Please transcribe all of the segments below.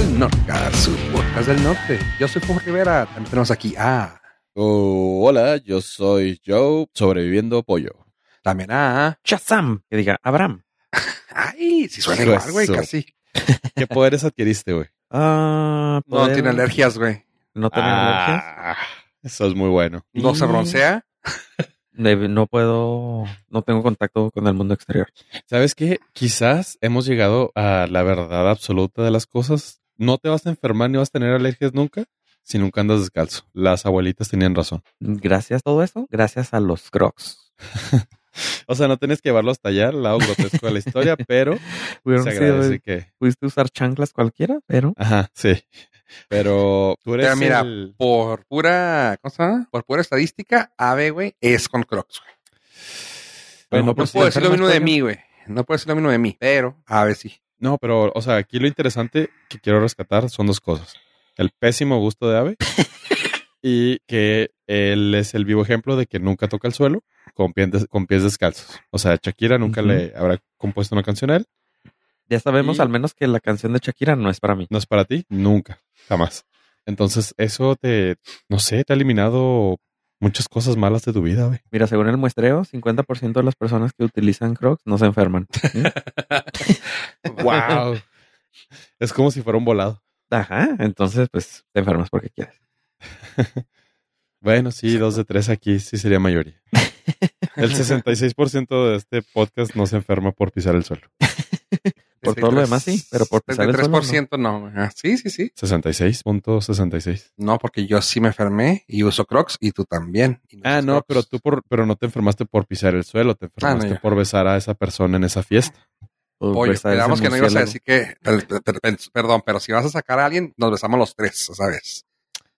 al Norca, su podcast del norte. Yo soy Fum Rivera, también tenemos aquí a... Oh, hola, yo soy Joe, sobreviviendo pollo. También a... Shazam, que diga Abraham. Ay, si suena igual, güey, casi. ¿Qué poderes adquiriste, güey? Ah, No tiene alergias, güey. No tiene alergias. Ah, Eso es muy bueno. No se broncea. no puedo, no tengo contacto con el mundo exterior. ¿Sabes qué? Quizás hemos llegado a la verdad absoluta de las cosas. No te vas a enfermar ni vas a tener alergias nunca si nunca andas descalzo. Las abuelitas tenían razón. Gracias a todo eso, gracias a los crocs. O sea, no tienes que llevarlo hasta allá, lado grotesco de la historia, pero se sido- agradece que... pudiste usar chanclas cualquiera, pero Ajá, sí. Pero tú eres Pero mira, el- Por pura, ¿cómo se llama? Por pura estadística, Ave, güey, es con Crocs, güey. Bueno, no pues, puedo decir lo mismo de mí, güey. No puedo decir lo mismo de mí, pero Ave sí. No, pero, o sea, aquí lo interesante que quiero rescatar son dos cosas. El pésimo gusto de ave y que él es el vivo ejemplo de que nunca toca el suelo con pies, des- con pies descalzos. O sea, Shakira nunca le habrá compuesto una canción a él. ya sabemos Y- al menos que la canción de Shakira no es para mí. No es para ti, nunca, jamás. Entonces, eso te, no sé, te ha eliminado muchas cosas malas de tu vida, güey. Mira, según el muestreo, 50% de las personas que utilizan crocs no se enferman. ¿Mm? ¡Wow! es como si fuera un volado. Ajá, entonces pues te enfermas porque quieres. Bueno, sí, dos de tres aquí sí sería mayoría. El 66% de este podcast no se enferma por pisar el suelo. Por todo lo demás sí, pero por suelo, 33% no. Ah, Sí, sí, sí. 66.66. No, porque yo sí me enfermé y uso Crocs y tú también. Y Ah, no, Crocs. pero tú por, pero no te enfermaste por pisar el suelo, te enfermaste Ah, ya. por besar a esa persona en esa fiesta. Oye, esperamos que no ibas a decir que... per- per- per- per- Perdón, pero si vas a sacar a alguien, nos besamos los tres, ¿sabes?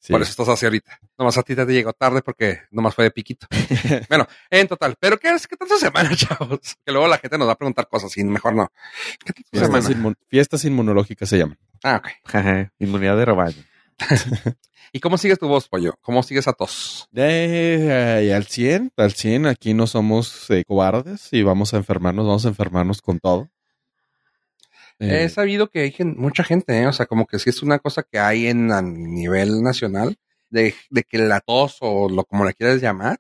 Sí. Por eso estás así ahorita. Nomás a ti te llegó tarde porque nomás fue de piquito. bueno, en total. ¿Pero qué es? ¿Qué tal tu semana, chavos? Que luego la gente nos va a preguntar cosas y mejor no. ¿Qué tal tu Fiestas, semana? inmun- fiestas inmunológicas se llaman. Ah, ok. Inmunidad de rebaño. ¿Y cómo sigues tu voz, pollo? ¿Cómo sigues a tos? Eh, al 100, al 100, aquí no somos eh, cobardes y vamos a enfermarnos, vamos a enfermarnos con todo. Eh, He sabido que hay mucha gente, ¿eh? o sea, como que sí es una cosa que hay en a nivel nacional, de, de que la tos o lo como la quieras llamar,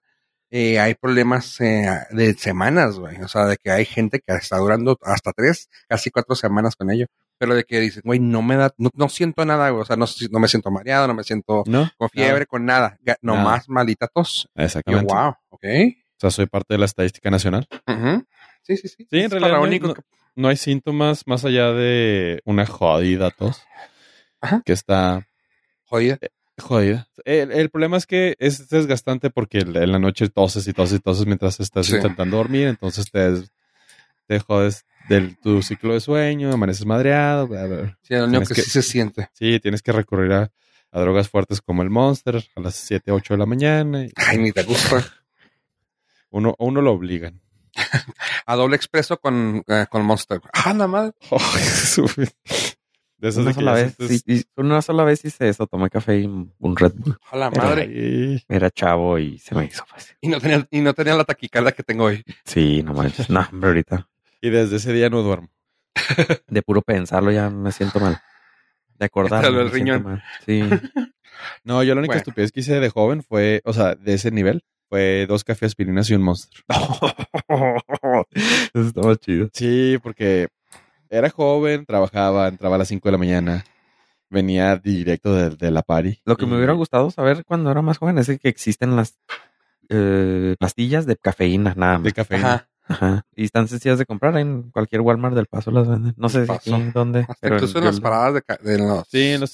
eh, hay problemas eh, de semanas, güey. O sea, de que hay gente que está durando hasta tres, casi cuatro semanas con ello. Pero de que dicen, güey, no me da, no, no siento nada, güey. O sea, no, no me siento mareado, no me siento ¿No? con fiebre, con nada. Nomás maldita tos. Y yo, Exactamente. wow, ok. O sea, soy parte de la estadística nacional. Ujú. Sí, sí, sí. Sí, en Es realidad para único que- no hay síntomas más allá de una jodida tos. Ajá. Que está Jodida. jodida. El, el problema es que es desgastante porque en la noche toses y toses y toses mientras estás Sí. intentando dormir, entonces te, te jodes del tu ciclo de sueño, amaneces madreado. bla, bla, bla. Sí, lo único que, que- sí se siente. Sí, tienes que recurrir a, a drogas fuertes como el Monster a las 7, 8 de la mañana. y Ay, ni te gusta. uno, uno lo obligan. A doble expreso con, eh, con Monster. Ah, nada más. de esas Una de que sola, vez, sientes- sí, sí, una sola vez hice eso, tomé café y un Red Bull. A la madre. Era chavo y se me hizo fácil. Y no tenía, y no tenía la taquicardia que tengo hoy. Sí, no manches. No, hombre, ahorita. y desde ese día no duermo. De puro pensarlo ya me siento mal. De acordarme. Te duele el riñón. Sí. No, yo la única Bueno. estupidez que hice de joven fue, o sea, de ese nivel, fue dos cafés aspirinas y un Monster. Eso estaba chido. Sí, porque era joven, trabajaba, entraba a las 5 de la mañana, venía directo de, de la party. Lo que me hubiera gustado saber cuando era más joven es que existen las eh, pastillas de cafeína, nada más. De cafeína. Ajá. Ajá. Y están sencillas de comprar en cualquier Walmart del Paso las venden. No sé si dónde. Hasta pero incluso en las paradas de, de los. Sí, en los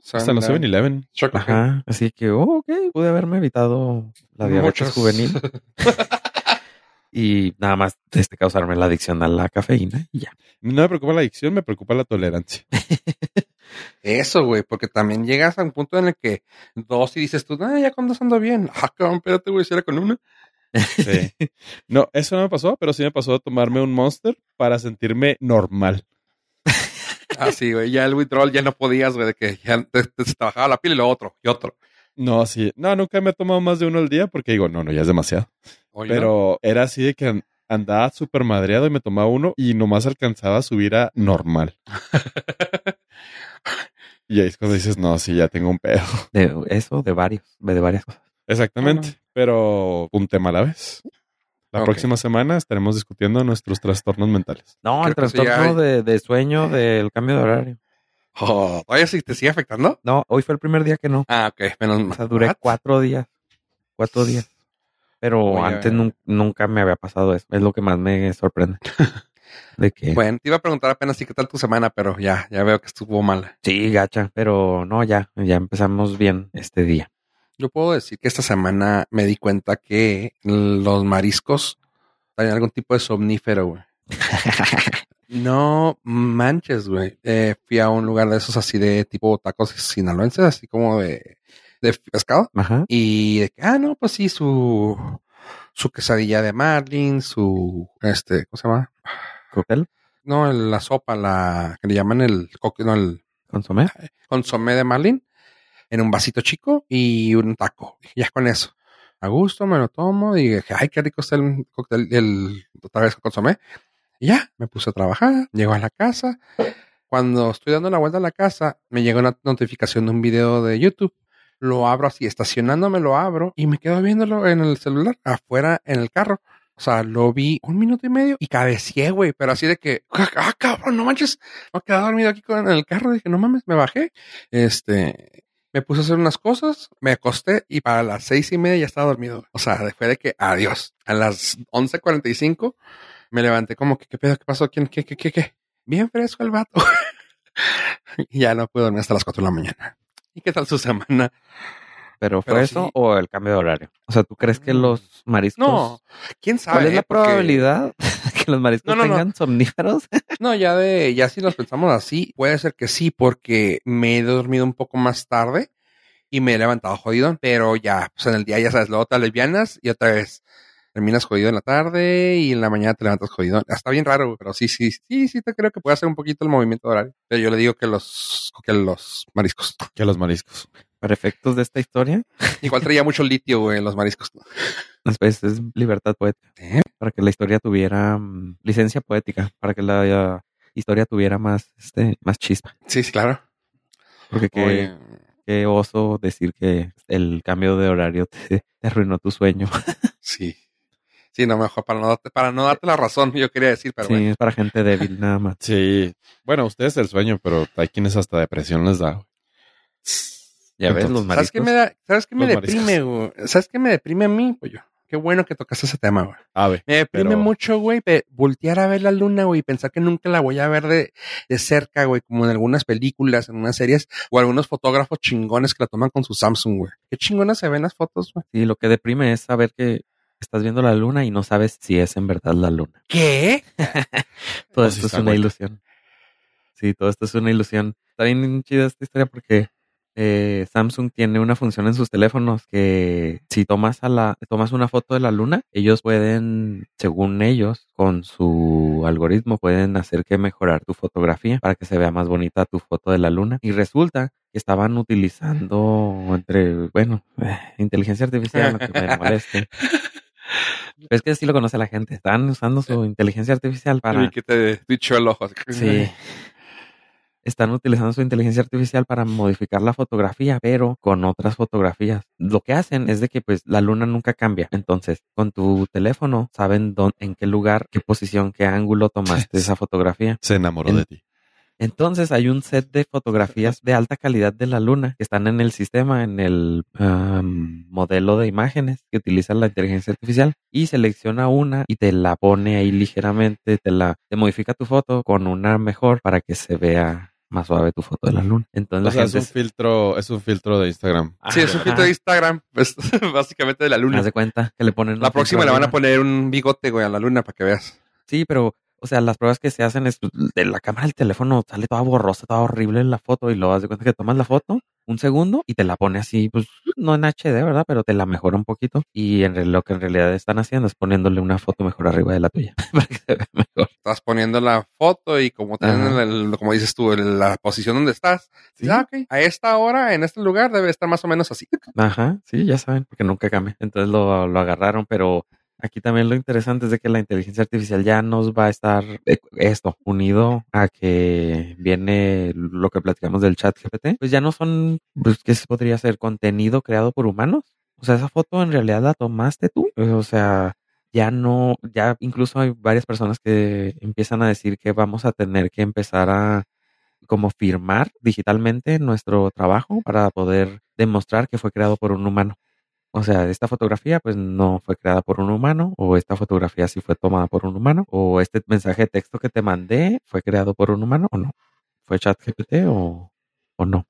7, hasta los 7-Eleven. Choco. Ajá. Así que, oh, ok, pude haberme evitado la diabetes Muchos. juvenil y nada más este, causarme la adicción a la cafeína y ya. No me preocupa la adicción, me preocupa la tolerancia. Eso, güey, porque también llegas a un punto en el que dos y dices tú, ah, ya cuando ando bien. Ah, cabrón, espérate, güey, si era con una. Sí. No, eso no me pasó, pero sí me pasó tomarme un Monster para sentirme normal. Ah, sí, güey, ya el withdrawal ya no podías, güey, de que ya te, te- se te bajaba la piel y lo otro, y otro. No, sí. No, nunca me he tomado más de uno al día porque digo, no, no, ya es demasiado. Oye, ¿no? Pero era así de que an- andaba súper madreado y me tomaba uno y nomás alcanzaba a subir a normal. Y ahí es cuando dices, no, sí, ya tengo un pedo. De eso, de varios, de varias cosas. Exactamente. Pero un tema a la vez. La próxima semana estaremos discutiendo nuestros trastornos mentales. No, el Creo trastorno ya- de, de sueño del cambio de horario. Oh, ¿Todavía sí te sigue afectando? No, hoy fue el primer día que no. Ah, ok, menos O mal. sea, duré What? cuatro días. Cuatro días. Pero Oye, antes nun- nunca me había pasado eso. Es lo que más me sorprende. De que Bueno, te iba a preguntar apenas sí qué tal tu semana, pero ya, ya veo que estuvo mala. sí, gacha. Pero no, ya, ya empezamos bien este día. Yo puedo decir que esta semana me di cuenta que los mariscos traen algún tipo de somnífero, güey. No manches, güey. Eh, fui a un lugar de esos así de tipo tacos sinaloenses, así como de, de pescado. Ajá. Y de que, ah, no, pues sí, su, su quesadilla de marlin, su, este, ¿cómo se llama? Cóctel, No, el- la sopa, la que le llaman el, no, el consomé. consomé de marlin en un vasito chico y un taco. Dije, ya con eso. A gusto, me lo tomo y dije, ay, qué rico está el cóctel, el, otra vez consomé. Y ya, me puse a trabajar, llego a la casa. Cuando estoy dando la vuelta a la casa, me llega una notificación de un video de YouTube. Lo abro así, estacionándome lo abro y me quedo viéndolo en el celular, afuera en el carro. O sea, lo vi un minuto y medio y cabecié, güey, pero así de que, ah, cabrón, no manches, me quedé dormido aquí con, en el carro. Dije, no mames, me bajé. Este, me puse a hacer unas cosas, me acosté y para las seis y media ya estaba dormido. O sea, fue de que adiós. A las 11.45 me levanté como que, ¿qué pedo? ¿Qué pasó? ¿Quién? ¿Qué? ¿Qué? ¿Qué? qué? Bien fresco el vato. y ya no pude dormir hasta las 4 de la mañana. ¿Y qué tal su semana? ¿Pero fue Pero eso sí. o el cambio de horario? O sea, ¿tú crees que Mm. los mariscos... No, quién sabe. ¿Cuál es la? Porque- probabilidad que los mariscos No, no, no. tengan somníferos? No, ya de, ya si los pensamos así, puede ser que sí, porque me he dormido un poco más tarde y me he levantado jodido, pero ya, pues en el día ya sabes, luego te alivianas y otra vez terminas jodido en la tarde y en la mañana te levantas jodido. Está bien raro, pero sí, sí, sí, sí te creo que puede hacer un poquito el movimiento horario. Pero yo le digo que los, que los mariscos. Que los mariscos. Para efectos de esta historia, Igual traía mucho litio, güey, en los mariscos. después es libertad poética. ¿Eh? Para que la historia tuviera mm, licencia poética, para que la historia tuviera más, este, más chispa. Sí, sí, claro. Porque qué, qué oso decir que el cambio de horario te, te arruinó tu sueño. sí. Sí, no, mejor para no darte, para no darte la razón, yo quería decir, pero sí, bueno. es para gente débil nada más. Sí. Bueno, ustedes el sueño, pero hay quienes hasta depresión les da. Ya ves, Entonces, los ¿Sabes mariscos. qué me da? ¿Sabes qué me Los deprime, güey? ¿Sabes qué me deprime a mí, pollo? Qué bueno que tocaste ese tema, güey. Ave. Me deprime Pero- mucho, güey, voltear a ver la luna, güey, y pensar que nunca la voy a ver de, de cerca, güey, como en algunas películas, en unas series, o algunos fotógrafos chingones que la toman con su Samsung, güey. Qué chingonas se ven las fotos, güey. Sí, lo que deprime es saber que estás viendo la luna y no sabes si es en verdad la luna. ¿Qué? Todo esto es una ilusión. Sí, todo esto es una ilusión. Está bien chida esta historia porque eh, Samsung tiene una función en sus teléfonos que si tomas a la tomas una foto de la luna, ellos pueden, según ellos, con su algoritmo pueden hacer que mejorar tu fotografía para que se vea más bonita tu foto de la luna. Y resulta que estaban utilizando entre, bueno, eh, inteligencia artificial, lo que me moleste. Es que así lo conoce la gente. Están usando su inteligencia artificial para Y que te dicho el ojo. Sí. Están utilizando su inteligencia artificial para modificar la fotografía, pero con otras fotografías. Lo que hacen es de que pues la luna nunca cambia. Entonces, con tu teléfono saben dónde, en qué lugar, qué posición, qué ángulo tomaste esa fotografía. Se enamoró En- de ti. Entonces hay un set de fotografías de alta calidad de la luna que están en el sistema, en el modelo de imágenes que utiliza la inteligencia artificial y selecciona una y te la pone ahí ligeramente, te la te modifica tu foto con una mejor para que se vea más suave tu foto de la luna. Entonces O la sea, es un filtro, es un filtro de Instagram. Sí, es un filtro de Instagram, pues, básicamente de la luna. Haz de cuenta que le ponen La próxima le van a poner un bigote, güey, a la luna para que veas. Sí, pero, o sea, las pruebas que se hacen es pues, de la cámara del teléfono sale toda borrosa, toda horrible la foto y luego das de cuenta que tomas la foto un segundo y te la pone así, pues no en HD, ¿verdad? Pero te la mejora un poquito y en lo que en realidad están haciendo es poniéndole una foto mejor arriba de la tuya para que se vea mejor. Estás poniendo la foto y como el- como dices tú, el- la posición donde estás. Sí. Ah, ok. A esta hora, en este lugar, debe estar más o menos así. Ajá, sí, ya saben, porque nunca cambia. Entonces lo, lo agarraron, pero Aquí también lo interesante es de que la inteligencia artificial ya nos va a estar eh, esto unido a que viene lo que platicamos del chat GPT. Pues ya no son, pues que podría ser contenido creado por humanos. O sea, esa foto en realidad la tomaste tú. O sea, ya no, ya incluso hay varias personas que empiezan a decir que vamos a tener que empezar a como firmar digitalmente nuestro trabajo para poder demostrar que fue creado por un humano. O sea, esta fotografía pues no fue creada por un humano, o esta fotografía sí fue tomada por un humano, o este mensaje de texto que te mandé fue creado por un humano o no. ¿Fue ChatGPT o, o no?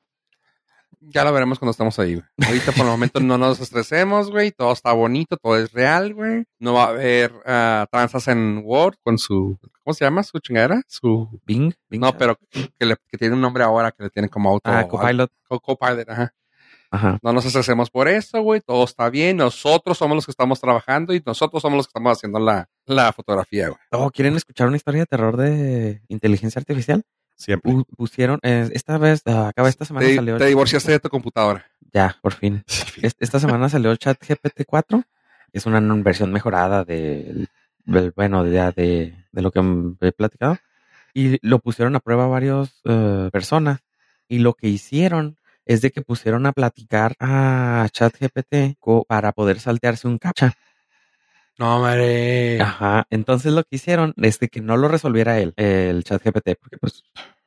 Ya lo veremos cuando estamos ahí, güey. Ahorita por el momento no nos estresemos, güey. Todo está bonito, todo es real, güey. No va a haber uh, tranzas en Word con su, ¿cómo se llama? Su chingadera, su Bing. Bing No, pero que, le, que tiene un nombre ahora que le tiene como auto. Ah, Copilot. Copilot, ajá. Ajá. No nos estresemos por eso, güey. Todo está bien. Nosotros somos los que estamos trabajando y nosotros somos los que estamos haciendo la, la fotografía, güey. Oh, ¿quieren escuchar una historia de terror de inteligencia artificial? Siempre. Pu- pusieron, eh, esta vez, ah, acaba esta semana Te, salió. te divorciaste de tu computadora. Ya, por fin. Es- Esta semana salió ChatGPT 4. Es una versión mejorada del, del- bueno, de, ya de, de lo que he platicado. Y lo pusieron a prueba varias personas. Y lo que hicieron es de que pusieron a platicar a ChatGPT para poder saltearse un captcha. No, madre. Ajá. Entonces lo que hicieron es de que no lo resolviera él, el ChatGPT, porque pues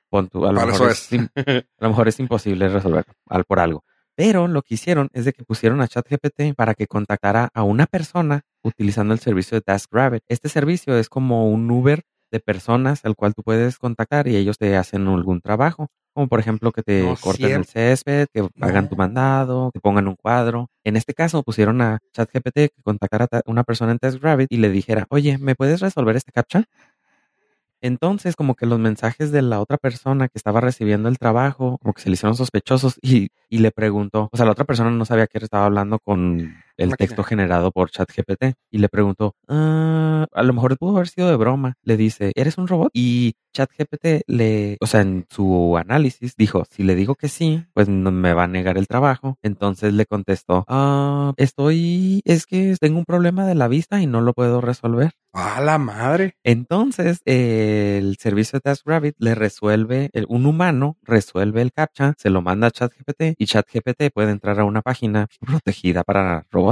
pon tú, a lo Para mejor es a lo mejor es imposible resolver al por algo. Pero lo que hicieron es de que pusieron a ChatGPT para que contactara a una persona utilizando el servicio de TaskRabbit. Este servicio es como un Uber de personas al cual tú puedes contactar y ellos te hacen algún trabajo. Como por ejemplo que te No, corten el césped, que hagan tu mandado, te pongan un cuadro. En este caso pusieron a ChatGPT que contactara a una persona en TaskRabbit y le dijera, oye, ¿me puedes resolver este captcha? Entonces, como que los mensajes de la otra persona que estaba recibiendo el trabajo, como que se le hicieron sospechosos y, y le preguntó, o sea, la otra persona no sabía que estaba hablando con el Máquina. texto generado por ChatGPT y le preguntó, "Ah, a lo mejor pudo haber sido de broma. Le dice, ¿eres un robot? Y ChatGPT le, o sea, en su análisis dijo, si le digo que sí, pues no me va a negar el trabajo. Entonces le contestó, ah, estoy, es que tengo un problema de la vista y no lo puedo resolver. A la madre. Entonces, eh, el servicio de TaskRabbit le resuelve, el- un humano resuelve el captcha, se lo manda a ChatGPT y ChatGPT puede entrar a una página protegida para robots.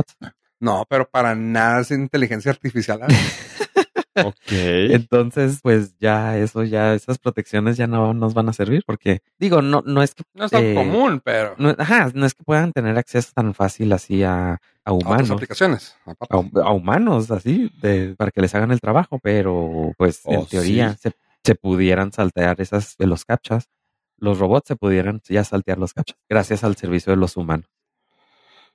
No, pero para nada es inteligencia artificial. Ok. Entonces, pues ya eso, ya esas protecciones ya no nos van a servir porque, digo, no, no es que, No es tan Eh, común, pero no, ajá, no es que puedan tener acceso tan fácil así a, a humanos. aplicaciones. a, hum- a humanos así de, para que les hagan el trabajo, pero pues en Oh, teoría sí. se, se pudieran saltear esas de los captchas. Los robots se pudieran ya saltear los captchas gracias al servicio de los humanos.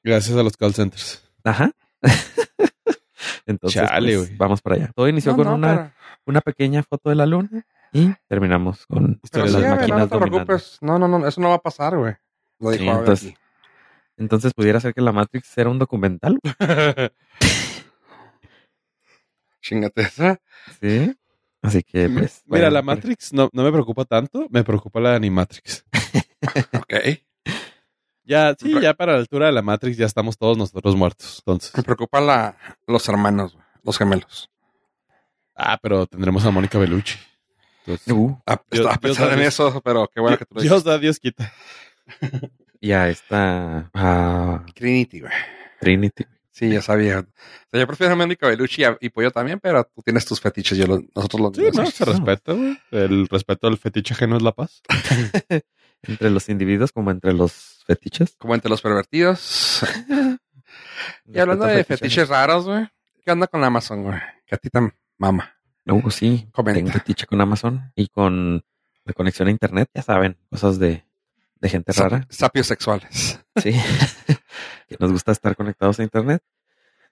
Gracias a los call centers. Ajá. Entonces, Chale, pues, güey. vamos para allá. Todo inició No, con no, una, pero- una pequeña foto de la luna y terminamos con Pero Historias sí, de las máquinas no te preocupes. No, no, no, eso no va a pasar, güey. Lo dijo Sí, entonces- aquí. Entonces pudiera ser que la Matrix era un documental. Chingate esa. Sí. Así que pues. Mira, bueno, la Matrix no, no me preocupa tanto, me preocupa la Animatrix. Ok. Ya, sí, ya para la altura de la Matrix ya estamos todos nosotros muertos. Entonces, Me preocupa la, los hermanos, güey, los gemelos. ah, pero tendremos a Mónica Bellucci. Entonces, Uh, Ah, Dios- estaba Dios en Dios. eso, pero qué bueno que tú lo Dios da, Dios quita. y a esta a Trinity, güey. Trinity. Sí, ya sabía. O sea, yo prefiero a Mónica Bellucci y, a- y Pollo también, pero tú tienes tus fetiches, yo los- nosotros los Sí, no, se respeta, güey. El respeto al fetiche ajeno es la paz. Entre los individuos como entre los fetiches. Como entre los pervertidos. y hablando de fetiches raros, güey. ¿Qué onda con Amazon, güey? Que a ti te mama. Uh, sí, Comenta. tengo fetiche con Amazon y con la conexión a internet, ya saben, cosas de, de gente rara. Sapios sexuales. Sí, que nos gusta estar conectados a internet.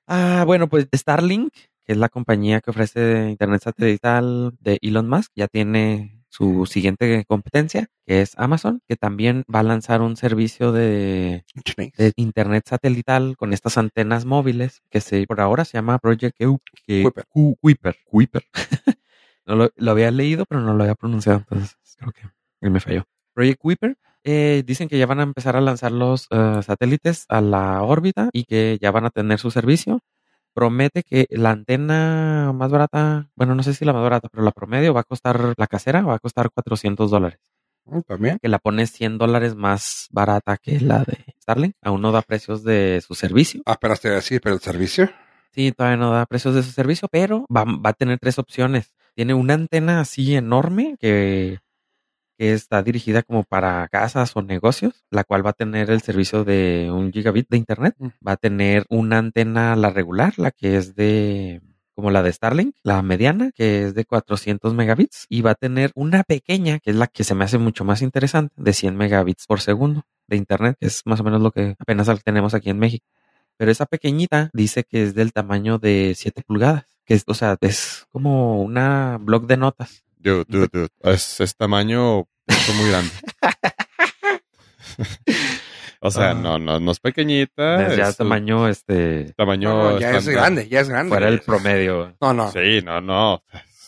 Ah, bueno, pues Starlink, que es la compañía que ofrece internet satelital de Elon Musk, ya tiene su siguiente competencia, que es Amazon, que también va a lanzar un servicio de de internet satelital con estas antenas móviles que se por ahora se llama Project Eu- que- Kuiper. Ku- Kuiper. Kuiper. no lo, lo había leído, pero no lo había pronunciado, entonces creo que él me falló. Project Kuiper. eh, dicen que ya van a empezar a lanzar los eh, satélites a la órbita y que ya van a tener su servicio. Promete que la antena más barata, bueno, no sé si la más barata, pero la promedio va a costar, la casera va a costar 400 dólares. Mm, También. Que la pone 100 dólares más barata que la de Starlink. Aún no da precios de su servicio. Ah, pero te decir, pero el servicio. Sí, todavía no da precios de su servicio, pero va, va a tener tres opciones. Tiene una antena así enorme que, que está dirigida como para casas o negocios, la cual va a tener el servicio de un gigabit de internet. Va a tener una antena, la regular, la que es de como la de Starlink, la mediana, que es de 400 megabits, y va a tener una pequeña, que es la que se me hace mucho más interesante, de 100 megabits por segundo de internet, que es más o menos lo que apenas tenemos aquí en México. Pero esa pequeñita dice que es del tamaño de 7 pulgadas, que es, o sea, es como una blog de notas. Dude, dude, dude. Es, es tamaño es muy grande. o sea, Ah. no, no, no es pequeñita. Es ya es tamaño, este, tamaño No, no, ya es grande, ya es grande. fuera el promedio. No, no. Sí, no, no.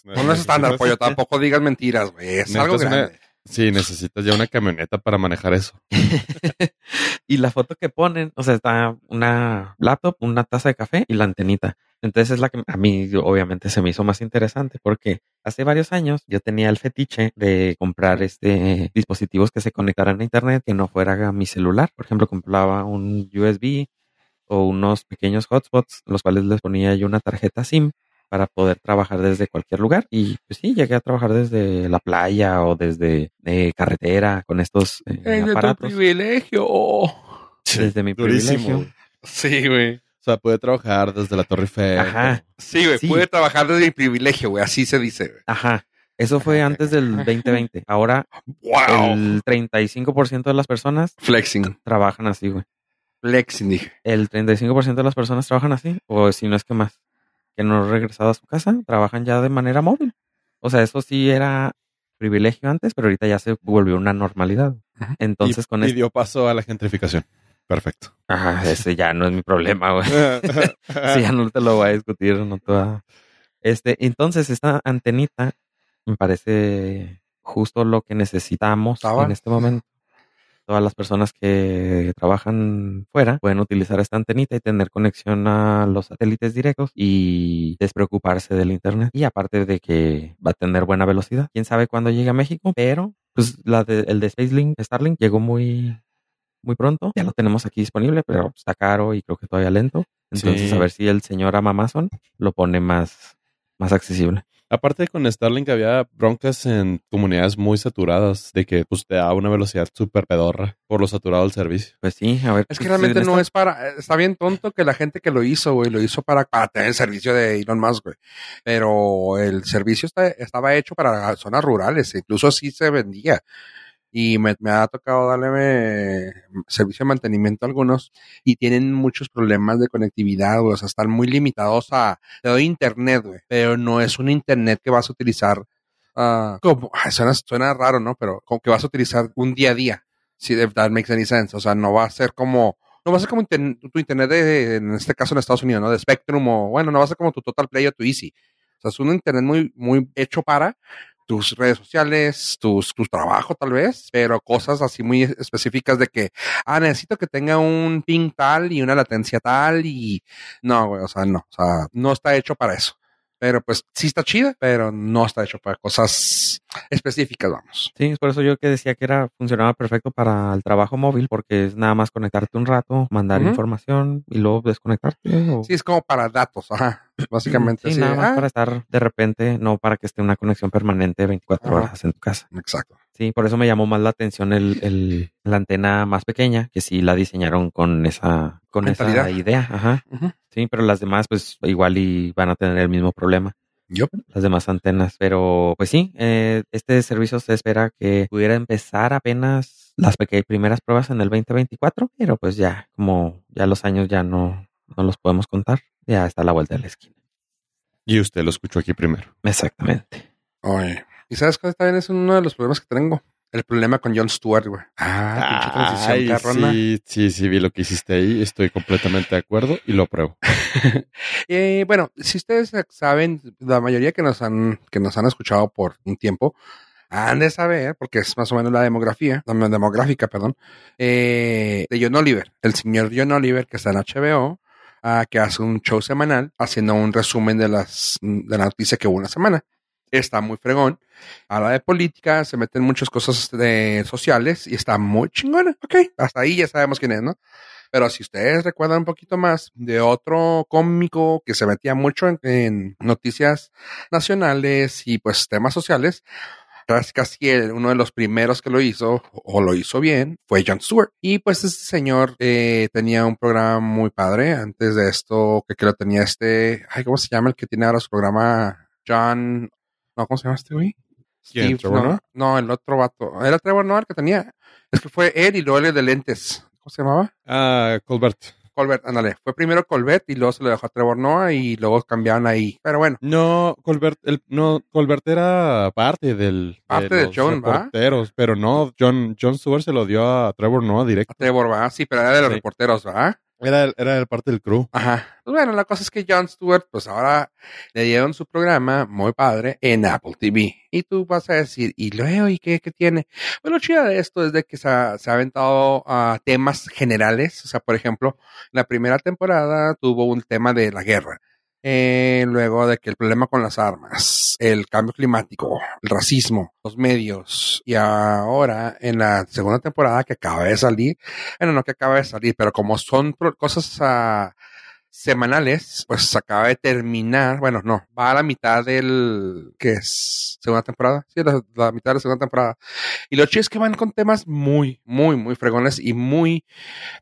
No, no es estándar, pollo. Tampoco digas mentiras, güey. Es algo una- grande. Sí, necesitas ya una camioneta para manejar eso. y la foto que ponen, o sea, está una laptop, una taza de café y la antenita. Entonces es la que a mí obviamente se me hizo más interesante porque hace varios años yo tenía el fetiche de comprar este dispositivos que se conectaran a internet que no fuera mi celular. Por ejemplo, compraba un USB o unos pequeños hotspots, los cuales les ponía yo una tarjeta SIM para poder trabajar desde cualquier lugar. Y pues sí, llegué a trabajar desde la playa o desde eh, carretera con estos eh, Es de tu privilegio. Desde mi privilegio. güey. Sí, güey. O sea, puede trabajar desde la Torre Eiffel. Ajá. Sí, güey. Sí. Puede trabajar desde mi privilegio, güey. Así se dice, güey. Ajá. Eso fue antes del 2020. Ahora Wow. el 35% de las personas Flexing. trabajan así, güey. Flexing, dije. El 35% de las personas trabajan así, o si no es que más, que no han regresado a su casa, trabajan ya de manera móvil. O sea, eso sí era privilegio antes, pero ahorita ya se volvió una normalidad. Entonces, y, con y esto, dio paso a la gentrificación. Perfecto. ajá, ese ya no es mi problema, güey. Sí, ya no te lo voy a discutir, no te va- Este, entonces esta antenita me parece justo lo que necesitamos en este momento. Todas las personas que trabajan fuera pueden utilizar esta antenita y tener conexión a los satélites directos y despreocuparse del internet. Y aparte de que va a tener buena velocidad. Quién sabe cuándo llegue a México, pero pues la de, el de Spacelink, Starlink llegó muy muy pronto. Ya lo tenemos aquí disponible, pero está caro y creo que todavía lento. Entonces, Sí. a ver si el señor Amazon lo pone más, más accesible. Aparte con Starlink había broncas en comunidades muy saturadas de que pues te da una velocidad súper pedorra por lo saturado del servicio. Pues sí, a ver. Es que pues, realmente en no esta- es para. Está bien tonto que la gente que lo hizo, güey, lo hizo para, para tener el servicio de Elon Musk, güey. Pero el servicio está- estaba hecho para zonas rurales, incluso así se vendía. Y me, ha tocado darle eh, servicio de mantenimiento a algunos y tienen muchos problemas de conectividad. O sea, están muy limitados a. Te doy internet, güey. Pero no es un internet que vas a utilizar. ay, suena, suena raro, ¿no? Pero como que vas a utilizar un día a día. Si if that makes any sense. O sea, no va a ser como no va a ser como internet- tu internet de, en este caso en Estados Unidos, ¿no? De Spectrum o, bueno, no va a ser como tu Total Play o tu Easy. O sea, es un internet muy, muy hecho para tus redes sociales, tus, tu trabajo tal vez, pero cosas así muy específicas de que, ah, necesito que tenga un ping tal y una latencia tal y, no, güey, o sea, no, o sea, no está hecho para eso. Pero pues sí está chida, pero no está hecho para cosas específicas, vamos. Sí, es por eso yo que decía que era funcionaba perfecto para el trabajo móvil, porque es nada más conectarte un rato, mandar información y luego desconectarte. o- Sí, es como para datos, ajá, básicamente. Sí, así nada más ah, para estar de repente, no para que esté una conexión permanente 24 Ajá. horas en tu casa. Exacto. Sí, por eso me llamó más la atención el, el- la antena más pequeña, que sí la diseñaron con esa, con esa idea. Ajá. Sí, pero las demás, pues igual y van a tener el mismo problema. Yup. Las demás antenas. Pero, pues sí, eh, este servicio se espera que pudiera empezar apenas las primeras pruebas en el 2024, pero pues ya, como ya los años ya no, no los podemos contar, ya está a la vuelta de la esquina. Y usted lo escuchó aquí primero. Exactamente. Oye. ¿Y sabes cuál también es uno de los problemas que tengo? El problema con Jon Stewart, güey. Ah, pinche transición Ay, carrona. sí, sí, sí, vi lo que hiciste ahí. Estoy completamente de acuerdo y lo apruebo. Eh, bueno, si ustedes saben, la mayoría que nos han, que nos han escuchado por un tiempo, han de saber, porque es más o menos la demografía, la demográfica, perdón, eh, de John Oliver. El señor John Oliver, que está en HBO, ah, que hace un show semanal haciendo un resumen de las de la noticia que hubo una semana. Está muy fregón. Habla de política, se meten muchas cosas de sociales y está muy chingona. Ok, hasta ahí ya sabemos quién es, ¿no? Pero si ustedes recuerdan un poquito más de otro cómico que se metía mucho en noticias nacionales y pues temas sociales, casi, casi el- uno de los primeros que lo hizo o lo hizo bien fue Jon Stewart. Y pues ese señor eh, tenía un programa muy padre. Antes de esto, que creo tenía este, ay, ¿cómo se llama el que tiene ahora su programa? John, no, ¿cómo se llama este güey? ¿Quién, Trevor no, no, el otro vato. Era Trevor Noah el que tenía. Es que fue él y luego el de lentes. ¿Cómo se llamaba? Ah, Colbert. Colbert, ándale. Fue primero Colbert y luego se lo dejó a Trevor Noah y luego cambiaron ahí. Pero bueno, No, Colbert, el, no, Colbert era parte del Parte de los John, ¿va? reporteros, pero no, John, John Stewart se lo dio a Trevor Noah a directo. Trevor va, sí, pero era de los Sí. reporteros, ¿va? Era, era parte del crew. Ajá. Pues bueno, la cosa es que Jon Stewart, pues ahora le dieron su programa muy padre en Apple TV. Y tú vas a decir, ¿y luego? ¿Y qué, qué tiene? Pues lo chido de esto es de que se ha, se ha aventado a temas generales. O sea, por ejemplo, la primera temporada tuvo un tema de la guerra. Eh, luego de que el problema con las armas, el cambio climático, el racismo, los medios. Y ahora, en la segunda temporada que acaba de salir, bueno, no que acaba de salir, pero como son cosas ah, semanales, pues acaba de terminar, bueno, no, va a la mitad del, ¿qué es? Segunda temporada, sí, la, la mitad de la segunda temporada. Y lo chido es que van con temas muy, muy, muy fregones y muy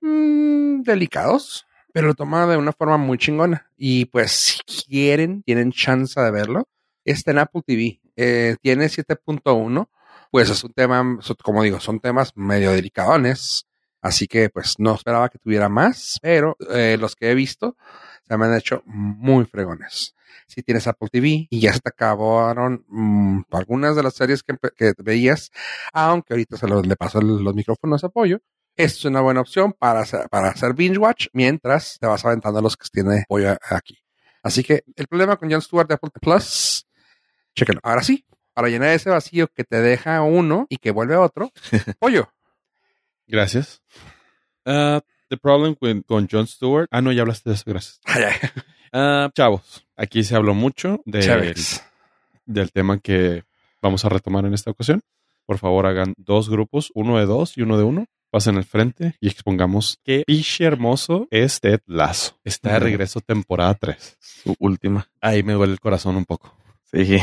mm, delicados, pero lo toma de una forma muy chingona. Y pues si quieren, tienen chance de verlo, está en Apple TV, eh, tiene 7.1, pues es un tema, como digo, son temas medio delicadones. Así que pues no esperaba que tuviera más, pero eh, los que he visto se me han hecho muy fregones. Si tienes Apple TV y ya se te acabaron mm, algunas de las series que, que veías, aunque ahorita se le paso los micrófonos de apoyo, es una buena opción para hacer, para hacer binge watch mientras te vas aventando los que tiene apoyo aquí. Así que el problema con Jon Stewart de Apple Plus, chéquenlo. Ahora sí, para llenar ese vacío que te deja uno y que vuelve otro, pollo. Gracias. Ah, the problem with- con John Stewart. Ah, no, ya hablaste de eso, gracias. Ah, chavos, aquí se habló mucho Chéveres. del tema que vamos a retomar en esta ocasión. Por favor, hagan dos grupos, uno de dos y uno de uno. Pasen al frente y expongamos qué piche hermoso es Ted Lazo. Está de regreso temporada 3. Su última. Ahí me duele el corazón un poco. Sí.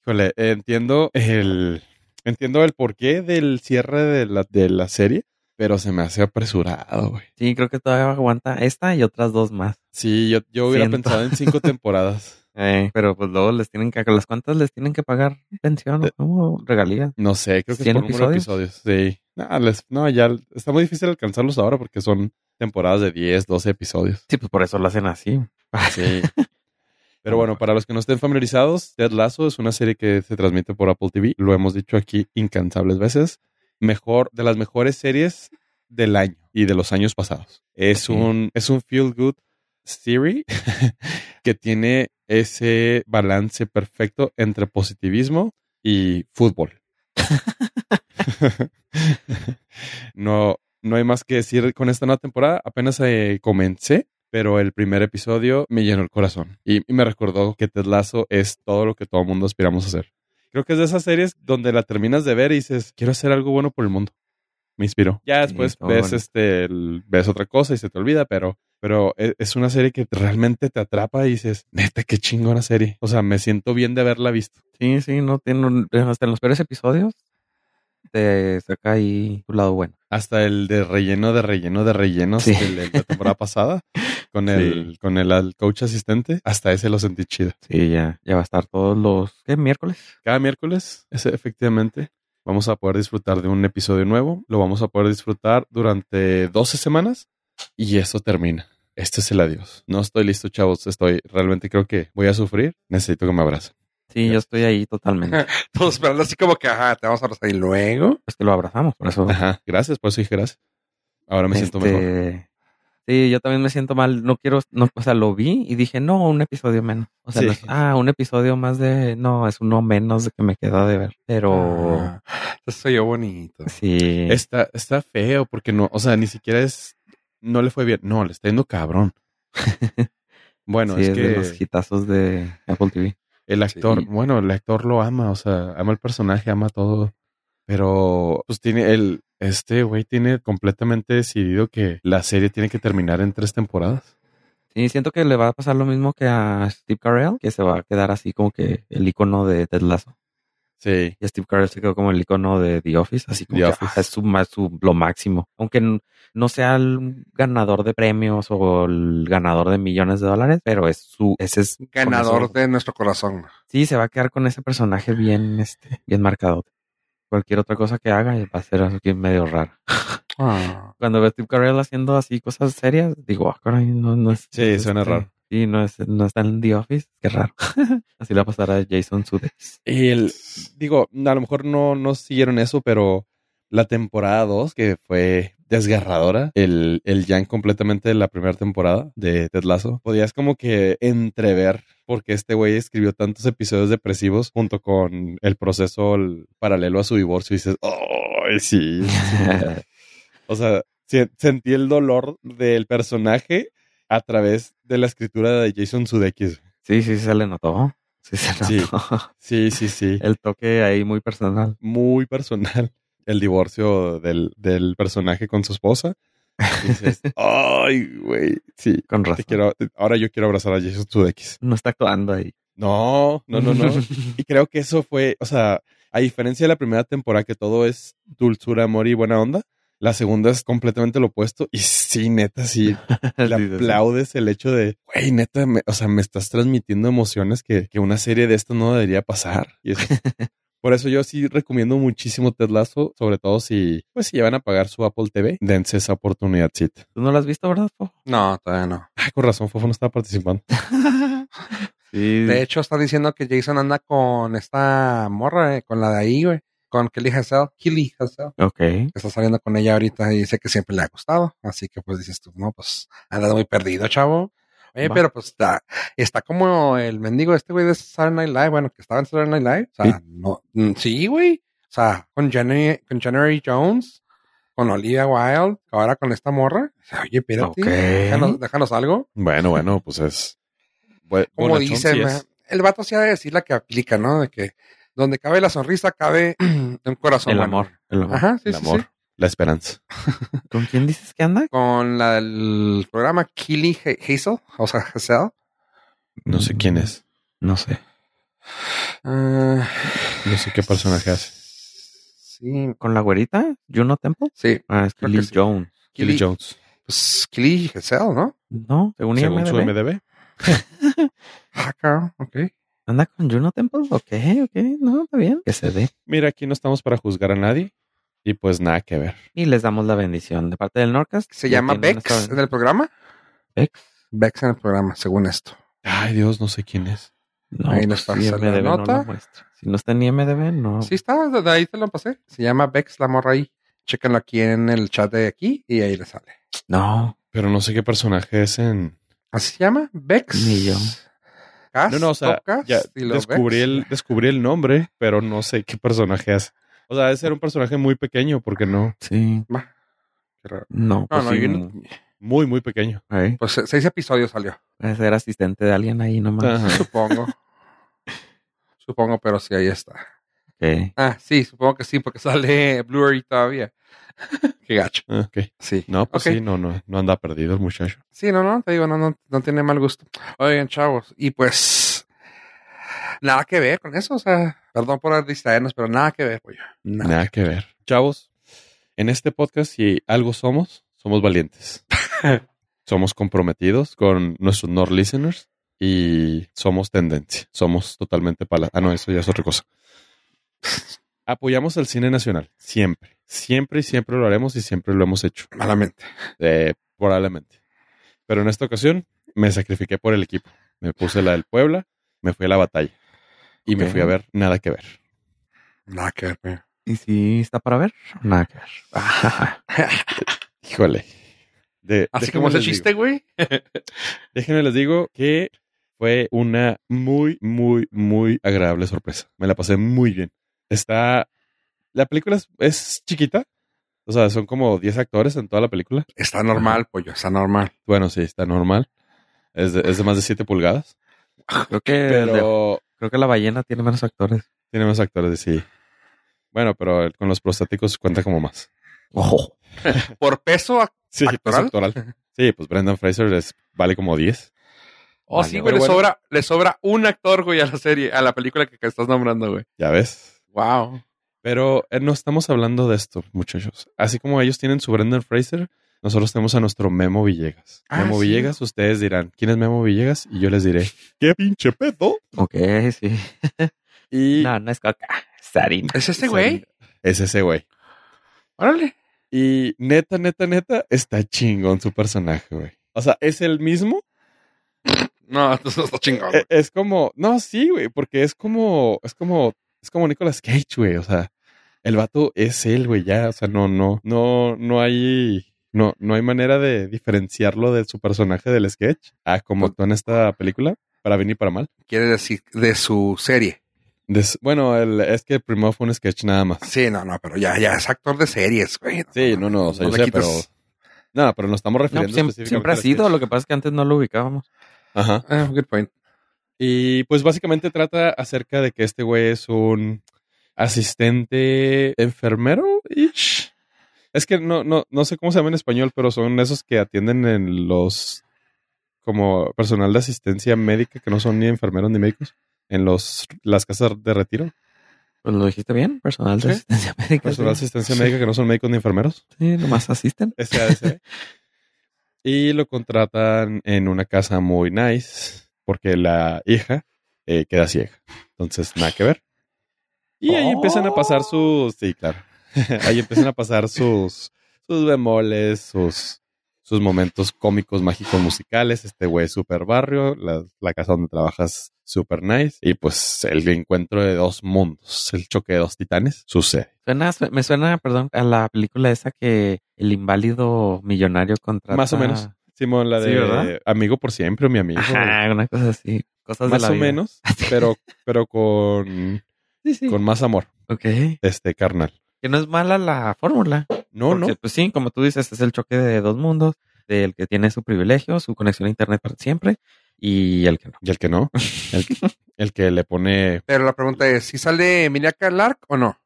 Híjole, entiendo el entiendo el porqué del cierre de la, de la serie, pero se me hace apresurado, güey. Sí, creo que todavía aguanta esta y otras dos más. Sí, yo, yo hubiera Siento. pensado en cinco temporadas. Eh, pero pues luego les tienen que, ¿las cuántas les tienen que pagar pensión Eh, o cómo? regalías? No sé, creo que es ¿Cien por número de episodios? Sí. No, les- no, ya está muy difícil alcanzarlos ahora porque son temporadas de 10, 12 episodios. Sí, pues por eso lo hacen así. Sí. Pero bueno, para los que no estén familiarizados, Ted Lasso es una serie que se transmite por Apple TV. Lo hemos dicho aquí incansables veces. Mejor, de las mejores series del año y de los años pasados. Es un, es un feel good series que tiene ese balance perfecto entre positivismo y fútbol. no, no hay más que decir con esta nueva temporada. Apenas eh, comencé, pero el primer episodio me llenó el corazón y, y me recordó que Ted Lasso es todo lo que todo mundo aspiramos a hacer. Creo que es de esas series donde la terminas de ver y dices, quiero hacer algo bueno por el mundo. Me inspiró. Ya después ves bueno. este, el- ves otra cosa y se te olvida, pero, pero e- es una serie que realmente te atrapa y dices, neta, qué chingona serie. O sea, me siento bien de haberla visto. Sí, sí, no tiene hasta en los peores episodios te saca ahí tu lado bueno. Hasta el de relleno de relleno de rellenos Sí. de la temporada pasada con el, con el coach asistente. Hasta ese lo sentí chido. Sí, ya, ya va a estar todos los ¿qué? miércoles. Cada miércoles, ese, efectivamente, vamos a poder disfrutar de un episodio nuevo. Lo vamos a poder disfrutar durante 12 semanas y eso termina. Este es el adiós. No estoy listo, chavos. Estoy, realmente creo que voy a sufrir. Necesito que me abracen. Sí, yo estoy ahí totalmente. Todos esperando así como que, ajá, te vamos a abrazar y luego. Pues que lo abrazamos, por eso. Ajá. Gracias, por eso dije gracias. Ahora me siento mejor. Este, Sí, yo también me siento mal. No quiero, no, o sea, lo vi y dije, no, un episodio menos. O sea, Sí. no es, ah, un episodio más de, no, es uno menos de que me queda de ver. Pero Ah, eso soy yo bonito. sí, Está, está feo porque no, o sea, ni siquiera es, no le fue bien. No, le está yendo cabrón. Bueno, sí, es es que de los hitazos de Apple TV. el actor, Sí. bueno, el actor lo ama, o sea, ama el personaje, ama todo. Pero, pues tiene el, este güey tiene completamente decidido que la serie tiene que terminar en tres temporadas. Sí, siento que le va a pasar lo mismo que a Steve Carell, que se va a quedar así como que el icono de Ted Lasso. Sí. Y Steve Carell se quedó como el icono de The Office, así como que, ah, es su, su, lo máximo. Aunque no sea el ganador de premios o el ganador de millones de dólares, pero es su, ese es Ganador eso- de nuestro corazón. Sí, se va a quedar con ese personaje bien, este, bien marcado. Cualquier otra cosa que haga va a ser así medio raro. Ah. Cuando veo a Steve Carell haciendo así cosas serias, digo, ah, caray, no, no es. Sí, suena este- raro. Sí, no, es, no está en The Office, qué raro. así le va a pasar a Jason Sudeikis. Y el, digo, a lo mejor no, no siguieron eso, pero la temporada 2, que fue desgarradora, el, el completamente de la primera temporada de Ted Lasso, podías como que entrever porque este güey escribió tantos episodios depresivos junto con el proceso el paralelo a su divorcio y dices, oh, sí. o sea, se- sentí el dolor del personaje a través de la escritura de Jason Sudeikis. Sí, sí, se le notó. Sí, se Sí. notó. Sí, sí, sí. El toque ahí muy personal. muy personal el divorcio del, del personaje con su esposa. Dices, ay, güey, sí. Con Te razón. quiero, ahora yo quiero abrazar a Jason Sudeikis. No está actuando ahí. No, no, no, no. y creo que eso fue, o sea, a diferencia de la primera temporada que todo es dulzura, amor y buena onda, la segunda es completamente lo opuesto. Y sí, neta, sí, le Sí, sí, sí. aplaudes el hecho de, güey, neta, me- o sea, me estás transmitiendo emociones que, que una serie de esto no debería pasar. Y eso- por eso yo sí recomiendo muchísimo Ted Lasso, sobre todo si, pues, si ya van a pagar su Apple TV, dense esa oportunidad, sí. ¿Tú no lo has visto, verdad, Fo? No, todavía no. Ay, con razón, Fofo no estaba participando. Sí. De hecho, están diciendo que Jason anda con esta morra, eh, con la de ahí, güey. Con Kelly Hassel. Kelly Hassel. Ok. Está saliendo con ella ahorita y dice que siempre le ha gustado. Así que pues dices tú, no, pues anda muy perdido, chavo. Oye, Va. pero pues está, está como el mendigo este güey de Saturday Night Live, bueno, que estaba en Saturday Night Live. O sea, Sí. no, mm, sí, güey. O sea, con Jenny, con January Jones, con Olivia Wilde, ahora con esta morra. Oye, espérate, Ok. déjanos, déjanos algo. Bueno, bueno, pues es. Como dicen, sí el vato sí ha de decir la que aplica, ¿no? De que donde cabe la sonrisa, cabe un corazón. El bueno. amor. El amor. Ajá, sí, el sí, amor, sí. la esperanza. ¿Con quién dices que anda? Con la del programa Kelly Ha- Hazel, o sea, Hazel. No sé quién es. No sé. Ah, No sé qué personaje hace. sí, ¿Con la güerita? ¿Juno Temple? sí. Ah, es Kelly sí. Jones. Kelly Jones. pues, Kelly Hazel, ¿no? No, según, Según su. MDB. Ah, ok. ¿Anda con Juno Temple? Ok, ok. No, está bien. Que se dé. Mira, aquí no estamos para juzgar a nadie. Y pues nada que ver. Y les damos la bendición de parte del Norcast. Se llama Bex en el programa. Bex. Bex en el programa, según esto. Ay, Dios, no sé quién es. No, Ahí pues, nos pasa la IMDb no nota. muestra. Si no está en IMDB, no. Sí está, de ahí te lo pasé. Se llama Bex la morra ahí. Chéquenlo aquí en el chat de aquí y ahí le sale. No. Pero no sé qué personaje es en. ¿Así se llama? Bex. Ni yo. No, no, o sea, ya y lo descubrí el, descubrí el nombre, pero no sé qué personaje hace. O sea, debe ser un personaje muy pequeño, porque no. Sí. Va. Qué raro. No, No, pues no, sí, yo no- Muy, muy pequeño. Pues se- seis episodios salió. Puede ser asistente de alguien ahí nomás. Ajá. Supongo. supongo, pero sí, ahí está. Ah, sí, supongo que sí, porque sale Blu-ray todavía. Qué gacho. Ah. Sí. No, pues sí, no, no, no anda perdido el muchacho. Sí, no, no, te digo, no, no, no tiene mal gusto. Oigan, chavos, y pues nada que ver con eso, o sea, perdón por distraernos, pero nada que ver, pollo. Nada. Nada que ver. Chavos, en este podcast, si algo somos, somos valientes. somos comprometidos con nuestros Nord listeners y somos tendencia. Somos totalmente pala. Ah, no, eso ya es otra cosa. Apoyamos el cine nacional, siempre. Siempre y siempre lo haremos y siempre lo hemos hecho. Malamente. Eh, probablemente. Pero en esta ocasión me sacrifiqué por el equipo. Me puse la del Puebla, me fui a la batalla y me fui a ver nada que ver. Nada que ver. ¿Y si está para ver? Nada que ver. Híjole. De- Así como ese chiste, güey. Déjenme les digo que fue una muy, muy, muy agradable sorpresa. Me la pasé muy bien. Está. La película es, es chiquita. O sea, son como 10 actores en toda la película. Está normal, pollo, está normal. Bueno, sí, está normal. Es de, es de más de 7 pulgadas. Creo que, Pero creo que la ballena tiene menos actores. tiene más actores, sí. Bueno, pero con los prostáticos cuenta como más. Ojo. Por peso. Sí, ¿Actoral? actoral. Sí, pues Brendan Fraser es, vale como 10. Oh, Vale, sí, güey. Le bueno. sobra, le sobra un actor, güey, a la serie, a la película que, que estás nombrando, güey. Ya ves. Wow. Pero eh, no estamos hablando de esto, muchachos. Así como ellos tienen su Brendan Fraser, nosotros tenemos a nuestro Memo Villegas. Ah, Memo sí. Villegas, ustedes dirán, ¿quién es Memo Villegas? Y yo les diré, ¿qué pinche pedo? Ok, sí. Y No, no es coca. Es harina. ¿Es ese güey? es ese güey. Órale. Y neta, neta, neta, está chingón su personaje, güey. O sea, es el mismo. No, no está chingón. E- Es como, no, sí, güey, porque es como, es como, es como Nicolas Cage, güey. O sea, el vato es él, güey, ya. O sea, no, no, no, no hay, no, no hay manera de diferenciarlo de su personaje del sketch a como actuó en esta película, para bien y para mal. Quiere decir de su serie. Bueno, el, es que primero fue un sketch nada más. Sí, no, no, pero ya, ya es actor de series, güey. Sí, no, no, o sea, No yo sé, pero. quitas- No, pero nos estamos No, refiriendo pues, siempre, específicamente siempre ha sido, sketch. lo que pasa es que antes no lo ubicábamos. Ajá. Ah, good point. Y pues básicamente trata acerca de que este güey es un asistente enfermero. -ish. Es que no, no, no sé cómo se llama en español, pero son esos que atienden en los como personal de asistencia médica que no son ni enfermeros ni médicos en los las casas de retiro. Pues lo dijiste bien, personal de Sí. asistencia médica. Personal de sí. asistencia médica que no son médicos ni enfermeros. Sí, nomás asisten. SADC. y lo contratan en una casa muy nice porque la hija eh, queda ciega. Entonces, nada que ver. Y ahí empiezan a pasar sus... Sí, claro. ahí empiezan a pasar sus, sus bemoles, sus, sus momentos cómicos, mágicos, musicales. Este güey es super barrio, la, la casa donde trabajas super nice. Y pues el encuentro de dos mundos, el choque de dos titanes, sucede. Suena, su- me suena, perdón, a la película esa que el inválido millonario contra. Más o menos. Simón, la Sí, de ¿verdad? amigo por siempre, mi amigo. Ajá, una cosa así. Cosas más de la o vida. menos, pero, pero con, Sí, sí. con más amor, Ok. este carnal. Que no es mala la fórmula. No, Porque, no. Pues sí, como tú dices, es el choque de dos mundos. Del que tiene su privilegio, su conexión a internet para siempre. Y el que no. Y el que no, el, el que le pone. Pero la pregunta es, ¿si sale Emilia Clark o no?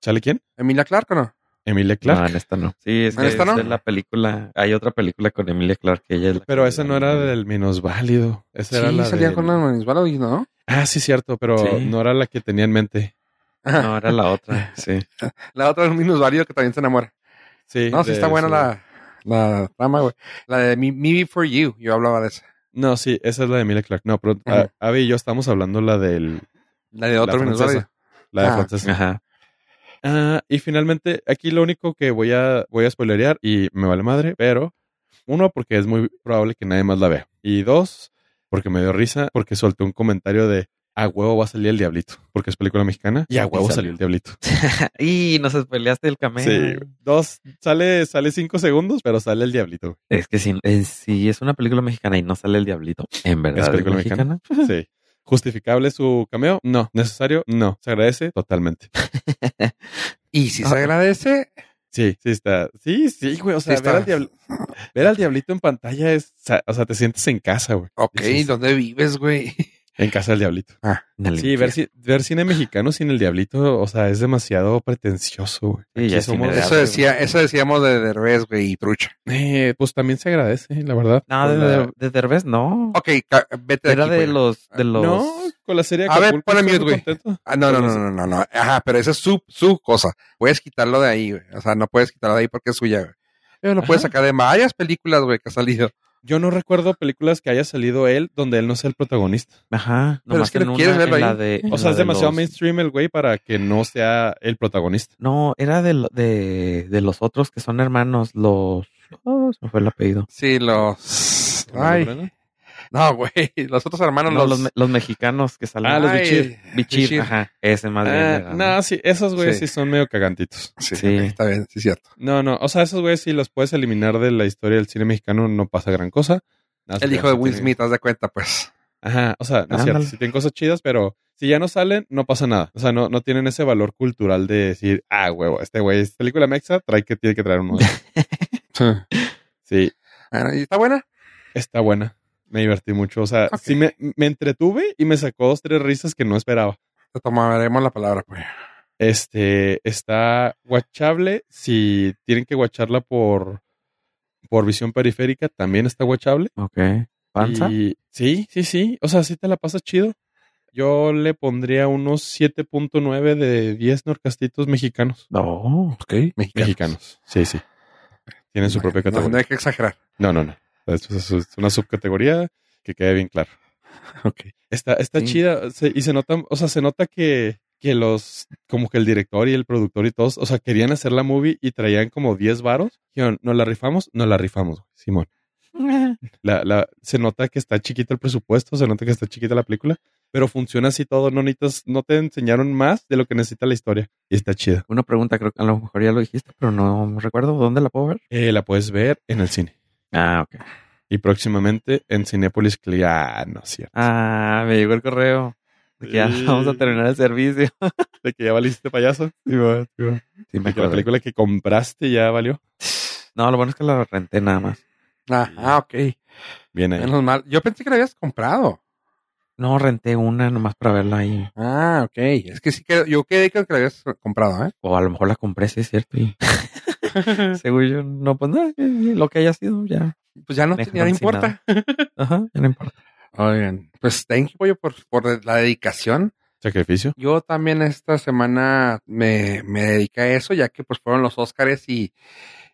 ¿Sale quién? ¿Emilia Clark o no? Emilia No, Clark. en esta no. Sí, es ¿En que esta es no? de la película. Hay otra película con Emilia Clark que ella es la pero esa no era del minusválido. Esa era sí, la salía del- con la Manisbala, ¿no? Ah, sí, cierto, pero Sí. no era la que tenía en mente. No, era la otra. Sí. La otra es un minusválido que también se enamora. Sí. No, sí está buena la, la trama, güey. La de Me, Me Before You, yo hablaba de esa. No, sí, esa es la de Emilia Clark. No, pero Ajá. a- Avi y yo estamos hablando la del. La de otro la minusválido. francesa. La de Ah, francesa. Ajá. Ah, y finalmente, aquí lo único que voy a, voy a spoilerear y me vale madre, pero uno, porque es muy probable que nadie más la vea. Y dos, porque me dio risa, porque solté un comentario de a huevo va a salir el diablito, porque es película mexicana, y a huevo salió. salió el diablito. y nos peleaste el cameo. Sí, dos, sale, sale cinco segundos, pero sale el diablito. Es que si, eh, si es una película mexicana y no sale el diablito, ¿en verdad ¿Es es película mexicana? Sí. ¿Justificable su cameo? No. ¿Necesario? No. ¿Se agradece? Totalmente. Y si Ah. se agradece, Sí, sí está. Sí, sí, güey. O sea, Sí ver, al diabl- ver al diablito en pantalla es, o sea, te sientes en casa, güey. ok, Dices, ¿dónde vives, güey? En casa del diablito. En el Sí, ver, ver cine mexicano sin el diablito, o sea, es demasiado pretencioso, güey. Sí, ya somos- Eso decía, eso decíamos de Derbez, güey, y Trucha. Eh, pues también se agradece, la verdad. No, de, de, de Derbez no. Ok, vete de Era aquí, de los, de los. No, con la serie A ver, ponle mute, güey. Ah, no, no, no, Con no, no, no. Ajá, pero esa es su, su cosa. Puedes quitarlo de ahí, güey. O sea, no puedes quitarlo de ahí porque es suya, güey. Pero lo puedes sacar de varias películas, güey, que ha salido. Yo no recuerdo películas que haya salido él donde él no sea el protagonista. Ajá. Pero es que en no quieres verlo ahí. de- O sea, es de demasiado los- mainstream el güey para que no sea el protagonista. No, era de, lo- de, de los otros que son hermanos, los. Oh, se me fue el apellido. Sí, los. Ay. No, güey. Los otros hermanos, No, los. los, me- los mexicanos que salen. Ah, los Bichir. Bichir, Bichir. ajá. Ese más bien. Ah, ¿no? sí, esos güeyes Sí. sí. son medio cagantitos. Sí, Sí. está bien, sí, cierto. No, no, o sea, esos güeyes si los puedes eliminar de la historia del cine mexicano no pasa gran cosa. El sí, hijo de sí Will Smith, haz de cuenta, pues. Ajá, o sea, no es cierto, sí tienen cosas chidas, pero si ya no salen, no pasa nada. O sea, no, no tienen ese valor cultural de decir, ah, huevo, este güey es película mexa, trae que tiene que traer uno. Sí, Bueno, ¿y está buena? está buena. Me divertí mucho. O sea, sí me, me entretuve y me sacó dos, tres risas que no esperaba. Te tomaremos la palabra, pues. Este está guachable. Si tienen que guacharla por, por visión periférica, también está guachable. Ok. ¿Panza? Y sí, sí, sí. O sea, sí te la pasas chido. Yo le pondría unos 7.9 de 10 norcastitos mexicanos. No. Ok, mexicano. Mexicanos. Sí, sí. Tienen su No, propia no, categoría. No hay que exagerar. No, no, no. Es, una subcategoría que quede bien claro. Ok. Está, está Sí. chida. se- y se nota, o sea, se nota que, que los, como que el director y el productor y todos, o sea, querían hacer la movie y traían como 10 varos. Dijeron, ¿nos la rifamos? Nos la rifamos, Simón. La, la, se nota que está chiquito el presupuesto, se nota que está chiquita la película, pero funciona así todo. No necesitas, no te enseñaron más de lo que necesita la historia. Y está chida. Una pregunta, creo que a lo mejor ya lo dijiste, pero no recuerdo. ¿Dónde la puedo ver? Eh, la puedes ver en el cine. Ah, ok. Y próximamente en Cinépolis Ah, no es cierto. Ah, me llegó el correo. De que ya Sí. vamos a terminar el servicio. De que ya valiste payaso. Sí, va, sí, va. Sí, me De que la película que compraste ya valió. No, lo bueno es que la renté nada más. Ah, ah, ok. Bien ahí. Menos mal. Yo pensé que la habías comprado. No, renté una nomás para verla ahí. Ah, ok. Es que sí que yo quedé creo que la habías comprado, ¿eh? O a lo mejor la compré, sí es cierto. Y según yo, no, pues nada, lo que haya sido, ya. Pues ya no, ya no importa. Ajá, ya no importa. Oigan, pues thank you pollo, por, por la dedicación. Sacrificio. Yo también esta semana me, me dediqué a eso, ya que pues fueron los Óscares y,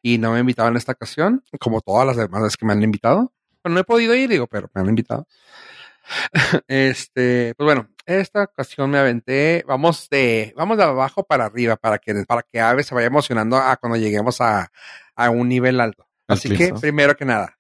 y no me invitaron en esta ocasión, como todas las demás veces que me han invitado. Bueno, no he podido ir, digo, pero me han invitado. este, pues bueno, esta ocasión me aventé, vamos de, vamos de abajo para arriba, para que, para que Ave se vaya emocionando a cuando lleguemos a, a un nivel alto. Al Así que, primero que nada,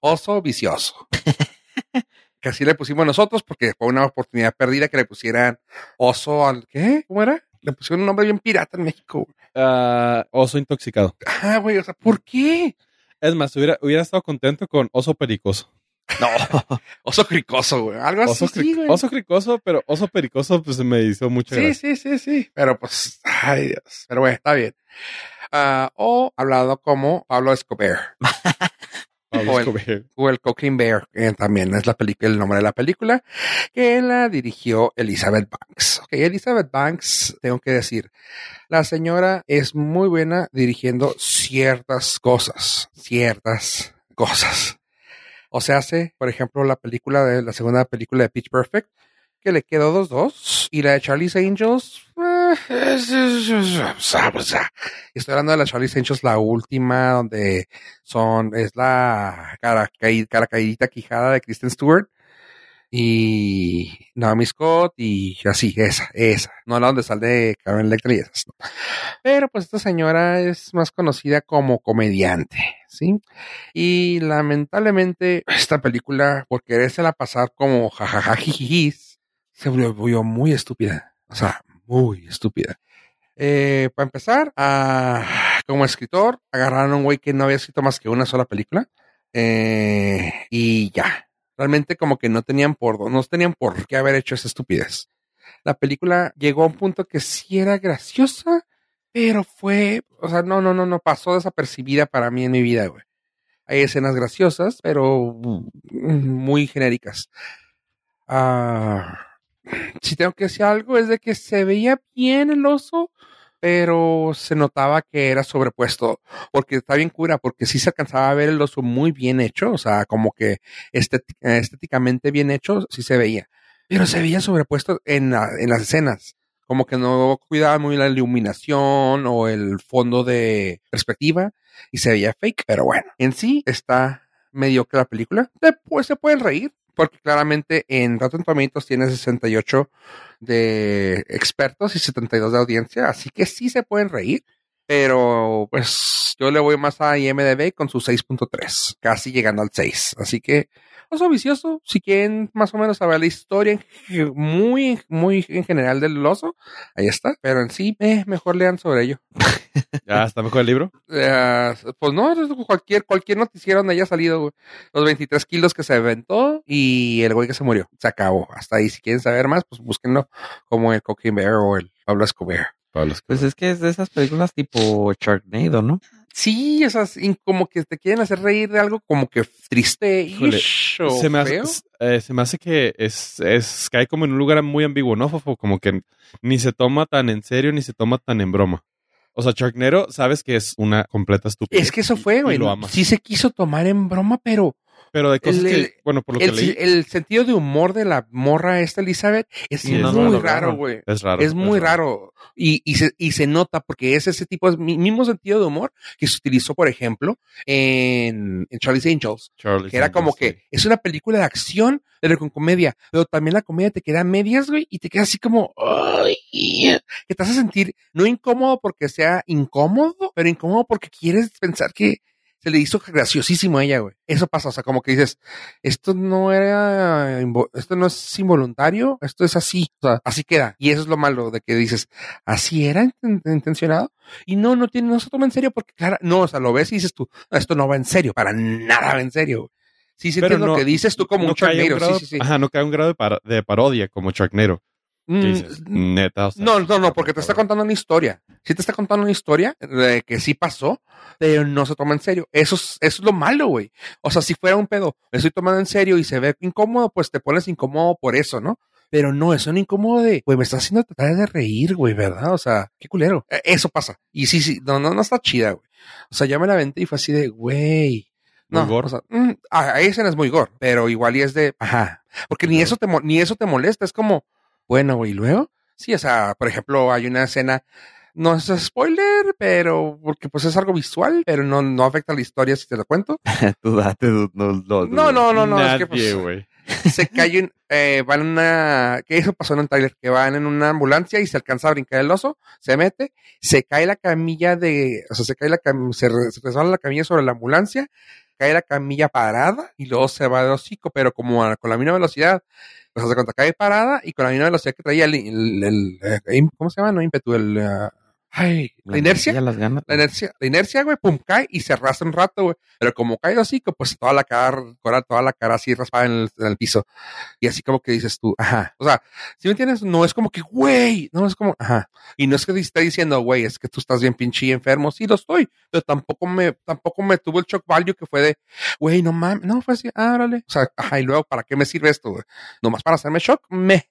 oso vicioso. que así le pusimos nosotros porque fue una oportunidad perdida que le pusieran oso al, ¿qué? ¿Cómo era? Le pusieron un nombre bien pirata en México. Ah, oso intoxicado. Ah, güey, o sea, ¿por qué? Es más, hubiera, hubiera estado contento con oso pericoso. No, oso cricoso, güey. Algo así, Oso, sí, cri- güey. oso cricoso, pero oso pericoso, pues me hizo mucha Sí, gracia. sí, sí, sí. Pero pues, ay Dios. Pero bueno, está bien. Ah, o hablado como Pablo Escobar. Pablo o el- Escobar. o el Cocaine Bear, que también es la película, el nombre de la película, que la dirigió Elizabeth Banks. Ok, Elizabeth Banks, tengo que decir, la señora es muy buena dirigiendo ciertas cosas, ciertas cosas. O sea, hace, por ejemplo, la película de la segunda película de Pitch Perfect, que le quedó 2-2, y la de Charlie's Angels, eh, es- es- es- es- estoy hablando de la Charlie's Angels, la última, donde son, es la cara, cara caídita quijada de Kristen Stewart y Naomi Scott y así, esa, esa. No la donde sale Karen Electra y esas. Pero pues esta señora es más conocida como comediante, ¿sí? Y lamentablemente esta película, por querérsela pasar como jajajajijis, se volvió muy estúpida. O sea, muy estúpida. Eh, para empezar, como escritor, agarraron a un güey que no había escrito más que una sola película. eh, y ya. Realmente como que no tenían por no tenían por qué haber hecho esa estupidez. La película llegó a un punto que sí era graciosa, pero fue, o sea, no, no, no, no pasó desapercibida para mí en mi vida, güey. Hay escenas graciosas, pero muy genéricas. Ah, si tengo que decir algo, es de que se veía bien el oso, pero se notaba que era sobrepuesto, porque está bien cura, porque sí se alcanzaba a ver el oso muy bien hecho, o sea, como que estéti- estéticamente bien hecho, sí se veía, pero se veía sobrepuesto en, la- en las escenas, como que no cuidaba muy la iluminación o el fondo de perspectiva y se veía fake, pero bueno, en sí está mediocre la película, después se pueden reír, porque claramente en Rotten Tomatoes tiene 68 de expertos y 72 de audiencia, así que sí se pueden reír, pero pues yo le voy más a IMDB con su 6.3, casi llegando al 6, así que oso vicioso, si quieren más o menos saber la historia muy, muy en general del oso, ahí está, pero en sí, eh, mejor lean sobre ello. Ya está mejor el libro. Eh, pues no, cualquier, cualquier noticiero donde haya salido güey. los 23 kilos que se aventó y el güey que se murió. Se acabó. Hasta ahí. Si quieren saber más, pues búsquenlo como el Cocaine Bear o el Pablo Escobar. Pablo Escobar. Pues es que es de esas películas tipo Sharknado, ¿no? Sí, o sea, como que te quieren hacer reír de algo como que triste se, me hace, feo. eh, se me hace que es, es cae como en un lugar muy ambiguo, ¿no, Fofo? Como que ni se toma tan en serio ni se toma tan en broma. O sea, Sharknado, sabes que es una completa estupidez. Es que eso fue, güey. Sí se quiso tomar en broma, pero Pero de cosas el- que, bueno, por lo el, que leí, el sentido de humor de la morra esta Elizabeth es Sí, no, muy no raro, güey. es raro. Es muy raro. Y, y, se, y se nota porque es ese tipo de mi- mismo sentido de humor que se utilizó, por ejemplo, en, en Charlie's Angels. Charlie's Que era como que es una película de acción, pero con comedia. Pero también la comedia te queda a medias, güey, y te queda así como, "Ay", que te hace sentir no incómodo porque sea incómodo, pero incómodo porque quieres pensar que se le hizo graciosísimo a ella, güey. Eso pasa, o sea, como que dices, esto no era, esto no es involuntario, esto es así, o sea, así queda. Y eso es lo malo de que dices, así era inten- intencionado. Y no, no tiene, no se toma en serio porque, claro, no, o sea, lo ves y dices tú, "No, esto no va en serio, para nada va en serio. güey". Sí, sí entiendo no- lo que dices tú como no un sí, sí, sí. Ajá, no cae un grado de, parodia como Sharknado. ¿Qué Mm, dices? Neta, o sea, No, no, no, porque te está contando una historia. Sí te está contando una historia de que sí pasó, pero no se toma en serio. Eso es, eso es lo malo, güey. O sea, si fuera un pedo, me estoy tomando en serio y se ve incómodo, pues te pones incómodo por eso, ¿no? Pero no, es un incómodo de, güey, me está haciendo tratar de reír, güey, ¿verdad? O sea, qué culero. Eh, Eso pasa. Y sí, sí, no, no, no está chida, güey. O sea, ya me la venté y fue así de, güey. Muy No, gore. o sea, mm, ah, ahí escena es muy gore, pero igual y es de, ajá. Porque ni eso te, ni eso te molesta, es como, bueno, güey, ¿y luego? Sí, o sea, por ejemplo, hay una escena, no es spoiler, pero porque pues es algo visual, pero no, no afecta a la historia si te lo cuento. Tú date, no, no, No, no, no, no, es que pues, se cae un, eh, van una, que eso pasó en un trailer, que van en una ambulancia y se alcanza a brincar el oso, se mete, se cae la camilla de, o sea, se cae la cam- se, re- se resbala la camilla sobre la ambulancia, cae la camilla parada y luego se va de hocico, pero como a- con la misma velocidad, pues hace cuenta, cae parada y con la misma velocidad que traía el, el- el, ¿cómo se llama? No ímpetu, el, eh, ay, la inercia. Ya las ganas. La inercia, la inercia, güey, pum, cae y se arrastra un rato, güey. Pero como cae de hocico, pues toda la cara, toda la cara así raspada en el, en el piso. Y así como que dices tú, ajá. O sea, si me entiendes, no es como que, güey, no es como, ajá. Y no es que te esté diciendo, güey, es que tú estás bien pinche enfermo. Sí, lo estoy. Pero tampoco me, tampoco me tuvo el shock value que fue de, güey, no mames, no, fue así, ah, órale. O sea, ajá, y luego, ¿para qué me sirve esto, güey? Nomás para hacerme shock, me.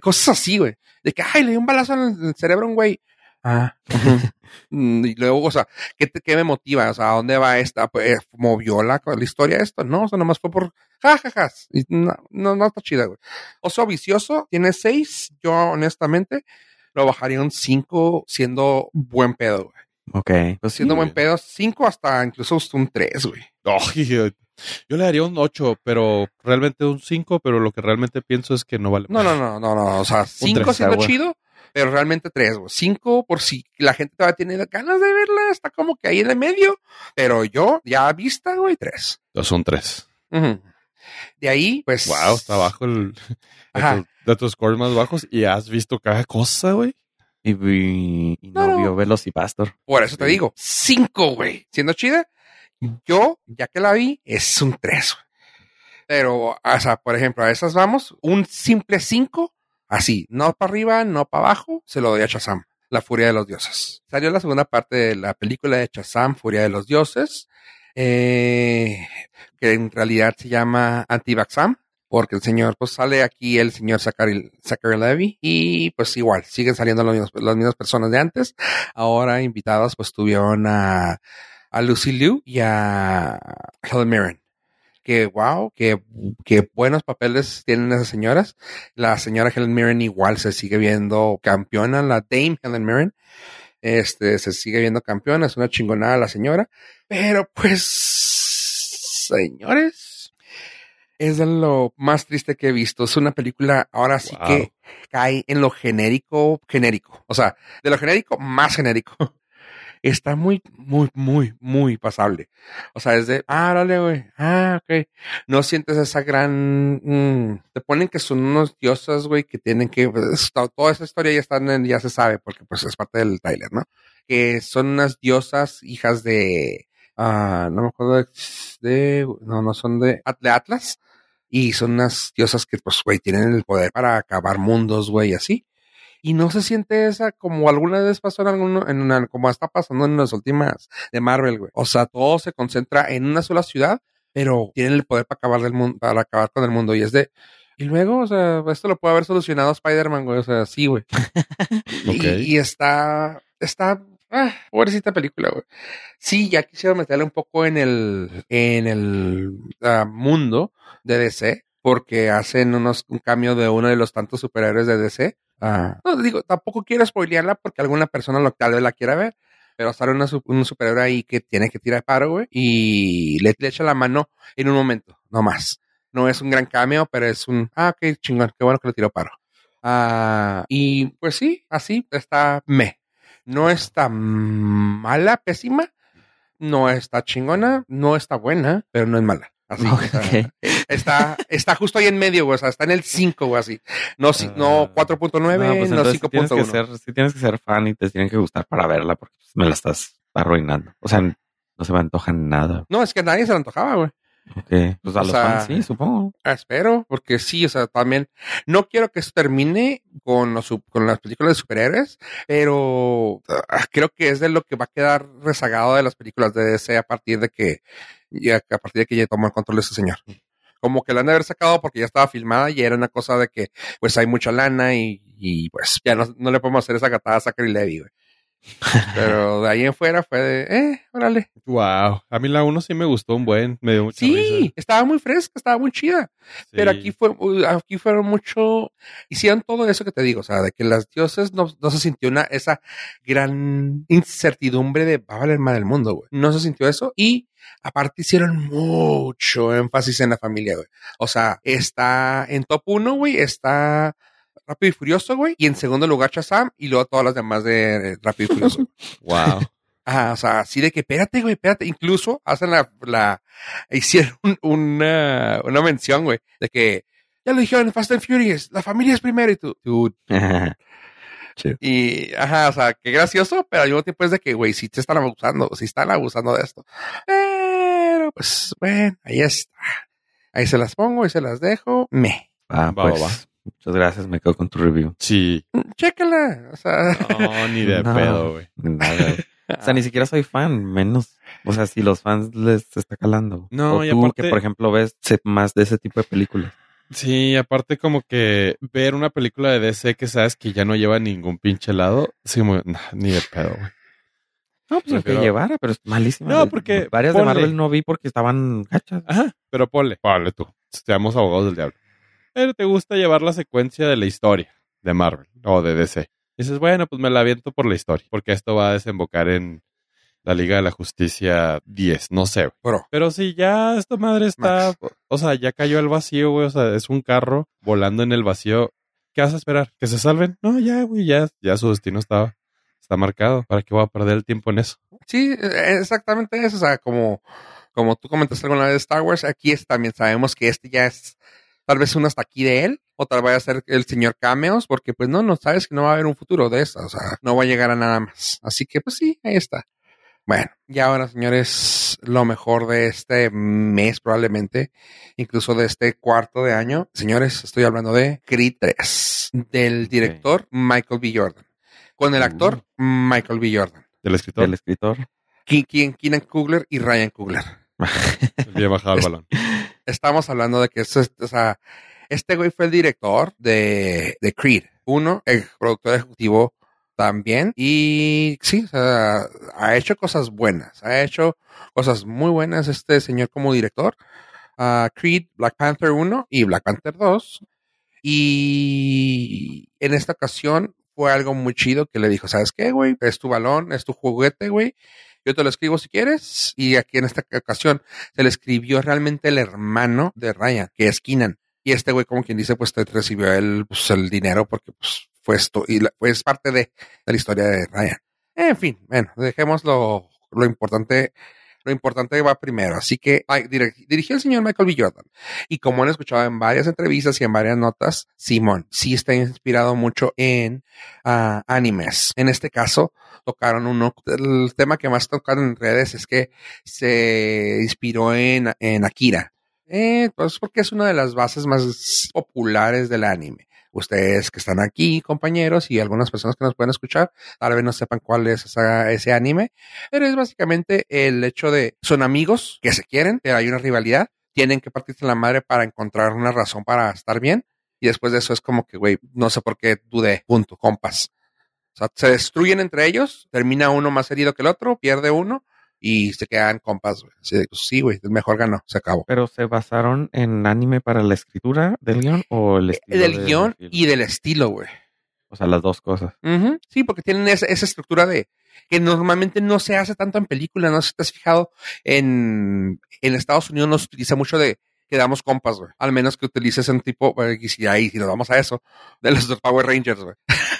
Cosas así, güey. De que, ay, le dio un balazo en el cerebro a un güey. Ah. Mm, y luego, o sea, ¿qué, te- qué me motiva? O sea, ¿a dónde va esta? Pues, ¿Movió la, la historia esto? No, o sea, nomás fue por jajajas. Y no, no, no está chida, güey. Oso vicioso tiene seis. Yo, honestamente, lo bajaría un cinco siendo buen pedo, güey. Ok. Pues sí, Siendo buen güey. pedo, cinco hasta incluso un tres, güey. Yo le daría un 8, pero realmente un 5, pero lo que realmente pienso es que no vale. No, no, no, no, no. O sea, cinco tres, siendo agua. chido, pero realmente tres, güey. Cinco por si la gente todavía tiene ganas de verla, está como que ahí en el medio. Pero yo, ya vista, güey, tres. Son 3. Ujú. De ahí, pues. Wow, está bajo el. Tus- de tus scores más bajos y has visto cada cosa, güey. Y, y, y No, no, vio Velocipastor. Por eso te digo, cinco, güey. Siendo chida, yo, ya que la vi, es un tres, güey. Pero, o sea, por ejemplo, a esas vamos, un simple cinco, así, no para arriba, no para abajo, se lo doy a Shazam, La Furia de los Dioses. Salió la segunda parte de la película de Shazam, Furia de los Dioses, eh, que en realidad se llama Antivaxam. Porque el señor, pues sale aquí el señor Zachary, Zachary Levy y pues igual, siguen saliendo las mismas personas de antes. Ahora invitadas pues tuvieron a, a Lucy Liu y a Helen Mirren. Que wow, que, que buenos papeles tienen esas señoras. La señora Helen Mirren igual se sigue viendo campeona, la Dame Helen Mirren. Este, se sigue viendo campeona, es una chingonada la señora. Pero pues, señores, es de lo más triste que he visto. Es una película ahora sí Wow. que cae en lo genérico, genérico. O sea, de lo genérico, más genérico. Está muy, muy, muy, muy pasable. O sea, es de, ah, dale, güey. Ah, ok. No sientes esa gran, mm, te ponen que son unos diosas, güey, que tienen que, pues, to- toda esa historia ya está en- ya se sabe, porque pues es parte del trailer, ¿no? Que son unas diosas hijas de, ah, no me acuerdo de, de- no, no son de, de Atlas. Y son unas diosas que, pues, güey, tienen el poder para acabar mundos, güey, así. Y no se siente esa como alguna vez pasó en alguno, en una, como está pasando en las últimas de Marvel, güey. O sea, todo se concentra en una sola ciudad, pero tienen el poder para acabar del mundo, para acabar con el mundo. Y es de, y luego, o sea, esto lo puede haber solucionado Spider-Man, güey. O sea, sí, güey. Ok. y, y está, está, ah, pobrecita película, güey. Sí, ya quisiera meterle un poco en el, en el ah, mundo de DC, porque hacen unos, un cambio de uno de los tantos superhéroes de DC. Ah, no digo, tampoco quiero spoilearla porque alguna persona lo, tal vez la quiera ver. Pero sale una, un superhéroe ahí que tiene que tirar paro, güey, y le, le echa la mano en un momento, no más. No es un gran cameo, pero es un, ah, ok, chingón, qué bueno que le tiró paro. Ah, y pues sí, así está me. No está mala, pésima, no está chingona, no está buena, pero no es mala. Así, o sea, Ok. está, está justo ahí en medio, güey, o sea, está en el 5, güey, así. No, si- no Ah. 4.9, No, pues no entonces sí tienes, que 5.1. ser, sí tienes que ser fan y te tienen que gustar para verla porque pues, me la estás arruinando. O sea, no se me antoja nada. No, es que a nadie se le antojaba, güey. Ok. Pues a O los sea, fans sí, supongo. Ah, Espero, porque sí, o sea, también no quiero que eso termine con, los, con las películas de superhéroes, pero ah, creo que es de lo que va a quedar rezagado de las películas de DC a partir de que ya, a partir de que ya tomó el control de ese señor. Como que la han de haber sacado porque ya estaba filmada y era una cosa de que pues hay mucha lana y, y, pues ya no, no le podemos hacer esa gatada a Zachary Levy, güey. Pero de ahí en fuera fue de, eh, órale. Wow. A mí la uno sí me gustó un buen. Me dio mucha Sí, risa. estaba muy fresca, estaba muy chida. Pero aquí fue, aquí fueron mucho, hicieron todo eso que te digo, o sea, de que las dioses no, no se sintió una, esa gran incertidumbre de va a valer mal el mundo, güey. No se sintió eso y aparte hicieron mucho énfasis en la familia, güey. O sea, está en top uno, güey, está Rápido y Furioso, güey, y en segundo lugar Shazam y luego todas las demás de Rápido y Furioso. Wow. Ah, o sea, así de que, espérate, güey, espérate. Incluso hacen la, la, hicieron un- una, una mención, güey, de que ya lo dijeron en Fast and Furious, la familia es primero y tú, dude. Y, ajá, o sea, qué gracioso, pero al mismo tiempo es de que, güey, sí te están abusando, sí están abusando de esto. Pero, pues, bueno, ahí está. Ahí se las pongo y se las dejo. Me. Ah, Va, va, pues, va. Muchas gracias. Me quedo con tu review. Sí. Chécala. O sea, No, ni de No. pedo, güey. Nada. O sea, ni siquiera soy fan, menos. O sea, si los fans les está calando. No, o y tú aparte- que, por ejemplo, ves más de ese tipo de películas. Sí, aparte como que ver una película de DC que sabes que ya no lleva ningún pinche lado, sí, como, nah, ni de pedo, güey. No, pues Prefiero- llevara, pero es malísima. No, porque Varias ponle. de Marvel no vi porque estaban gachas. Ajá, pero ponle, ponle tú. Seamos abogados del diablo. Pero te gusta llevar la secuencia de la historia de Marvel o de DC. Y dices, bueno, pues me la aviento por la historia, porque esto va a desembocar en la Liga de la Justicia 10, no sé. bro. Pero si ya esta madre está, Max. o sea, ya cayó al vacío, güey, o sea, es un carro volando en el vacío. ¿Qué vas a esperar? ¿Que se salven? No, ya, güey, ya, ya su destino está, está marcado. ¿Para qué voy a perder el tiempo en eso? Sí, eh, exactamente eso. O sea, como, como tú comentaste alguna vez de Star Wars, aquí es, también sabemos que este ya es tal vez un hasta aquí de él, o tal vez a ser el señor Cameos, porque pues no, no sabes que no va a haber un futuro de eso. O sea, no va a llegar a nada más. Así que pues sí, ahí está. Bueno, y ahora, señores, lo mejor de este mes probablemente, incluso de este cuarto de año. Señores, estoy hablando de Creed 3, del director Michael B. Jordan, con el actor Michael B. Jordan. Del escritor. Del escritor. Keenan Kugler y Ryan Kugler. Bien bajado el balón. Estamos hablando de que este güey fue el director de, Creed. Uno, el productor ejecutivo también. Y sí, o sea, ha hecho cosas buenas. Ha hecho cosas muy buenas este señor como director. Creed, Black Panther 1 y Black Panther 2. Y en esta ocasión fue algo muy chido que le dijo, ¿sabes qué, güey? Es tu balón, es tu juguete, güey. Yo te lo escribo si quieres. Y aquí en esta ocasión se le escribió realmente el hermano de Ryan, que es Keenan. Y este güey, como quien dice, pues te recibió el, pues, el dinero porque pues, fue esto y la- pues parte de, la historia de Ryan. En fin, bueno, dejemos lo, lo importante. Lo importante va primero. Así que dirigió el señor Michael B. Jordan. Y como han escuchado en varias entrevistas y en varias notas, Simón sí está inspirado mucho en ah, animes. En este caso, tocaron uno. El tema que más tocaron en redes es que se inspiró en, en Akira. Eh, pues porque es una de las bases más populares del anime. Ustedes que están aquí, compañeros, y algunas personas que nos pueden escuchar, tal vez no sepan cuál es esa- ese anime, pero es básicamente el hecho de son amigos que se quieren, hay una rivalidad, tienen que partirse la madre para encontrar una razón para estar bien, y después de eso es como que, güey, no sé por qué dudé, punto, compas. O sea, se destruyen entre ellos, termina uno más herido que el otro, pierde uno y se quedan compas, güey. Así de, pues, sí, güey, el mejor ganó, se acabó. ¿Pero se basaron en anime para la escritura del guion o el estilo? Del de- guion y del estilo, güey. O sea, las dos cosas. Sí, porque tienen esa, esa estructura de que normalmente no se hace tanto en películas, no sé si te has fijado, en, en Estados Unidos no se utiliza mucho de quedamos compas, güey. Al menos que utilices un tipo, eh, y si ahí, si nos vamos a eso, de los Power Rangers, güey.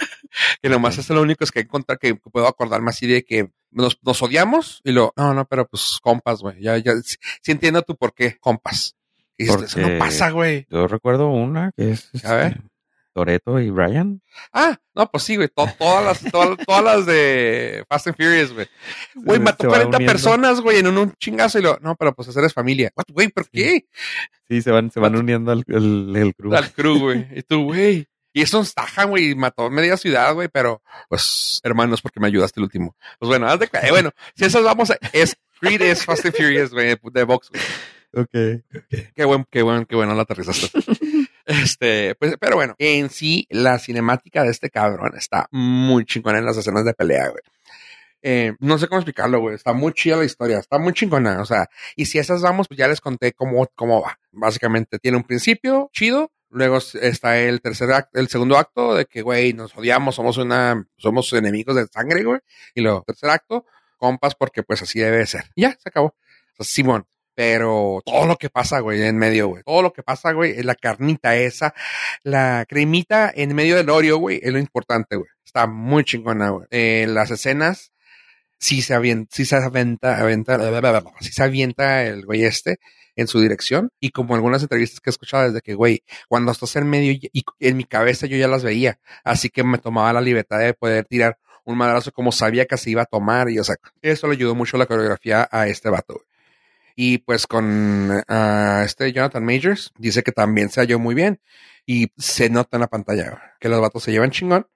que nomás es lo único es que encontrar que puedo acordarme así de que nos, nos odiamos y lo, no, no, pero pues compas, güey. Ya, ya, sí, sí entiendo tu por qué, compas. Y eso no pasa, güey. Yo recuerdo una que es A ver. este, Toreto y Brian. Ah, no, pues sí, güey. to- todas las, todas, todas las de Fast and Furious, güey. Güey, mató se va 40 uniendo. personas, güey, en un, un chingazo y lo, no, pero pues eres familia. What, güey, ¿por qué? Sí, se van, se van uniendo al el, el crew. Al crew, güey. Y tú, güey. Y eso es Tajan, güey, mató media ciudad, güey, pero, pues, hermanos, porque me ayudaste el último. Pues bueno, haz de eh, bueno, si esas vamos a, es, Creed es Fast and Furious, güey, de box, güey. Ok. Qué buen, qué buen, qué bueno la aterrizaste. Este, pues, pero bueno, en sí, la cinemática de este cabrón está muy chingona en las escenas de pelea, güey. Eh, no sé cómo explicarlo, güey. Está muy chida la historia, está muy chingona. O sea, y si esas vamos, pues ya les conté cómo, cómo va. Básicamente tiene un principio chido. Luego está el tercer acto, el segundo acto de que, güey, nos odiamos, somos una, somos enemigos de sangre, güey. Y luego, tercer acto, compas, porque pues así debe de ser. Ya, se acabó. O sea, Simón. Pero todo lo que pasa, güey, en medio, güey. Todo lo que pasa, güey, es la carnita esa, la cremita en medio del Oreo, güey, es lo importante, güey. Está muy chingona, güey. Eh, las escenas, sí se avienta, sí se avienta, avienta, sí se avienta el güey este en su dirección. Y como algunas entrevistas que he escuchado desde que, güey, cuando estás en medio y, en mi cabeza yo ya las veía. Así que me tomaba la libertad de poder tirar un madrazo como sabía que se iba a tomar. Y, o sea, eso le ayudó mucho la coreografía a este vato. Y pues con ah, este Jonathan Majors, dice que también se halló muy bien. Y se nota en la pantalla, que los vatos se llevan chingón.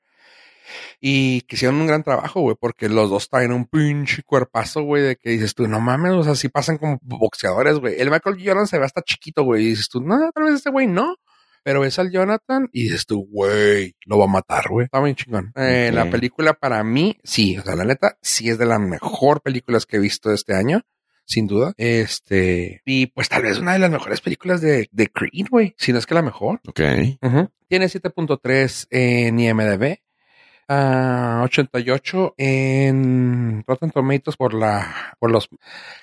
Y que hicieron un gran trabajo, güey, porque los dos traen un pinche cuerpazo, güey, de que dices tú, no mames, o sea, sí pasan como boxeadores, güey. El Michael Jordan se ve hasta chiquito, güey, y dices tú, no, tal vez este güey no. Pero ves al Jonathan y dices tú, güey, lo va a matar, güey. Está muy chingón. Eh, La película para mí, sí, o sea, la neta, sí es de las mejor películas que he visto este año sin duda. Este, y pues tal vez una de las mejores películas de, de Creed, güey, si no es que la mejor. Ok. Ujú. Tiene 7.3 en IMDb, ah, 88 en Rotten Tomatoes por la, por los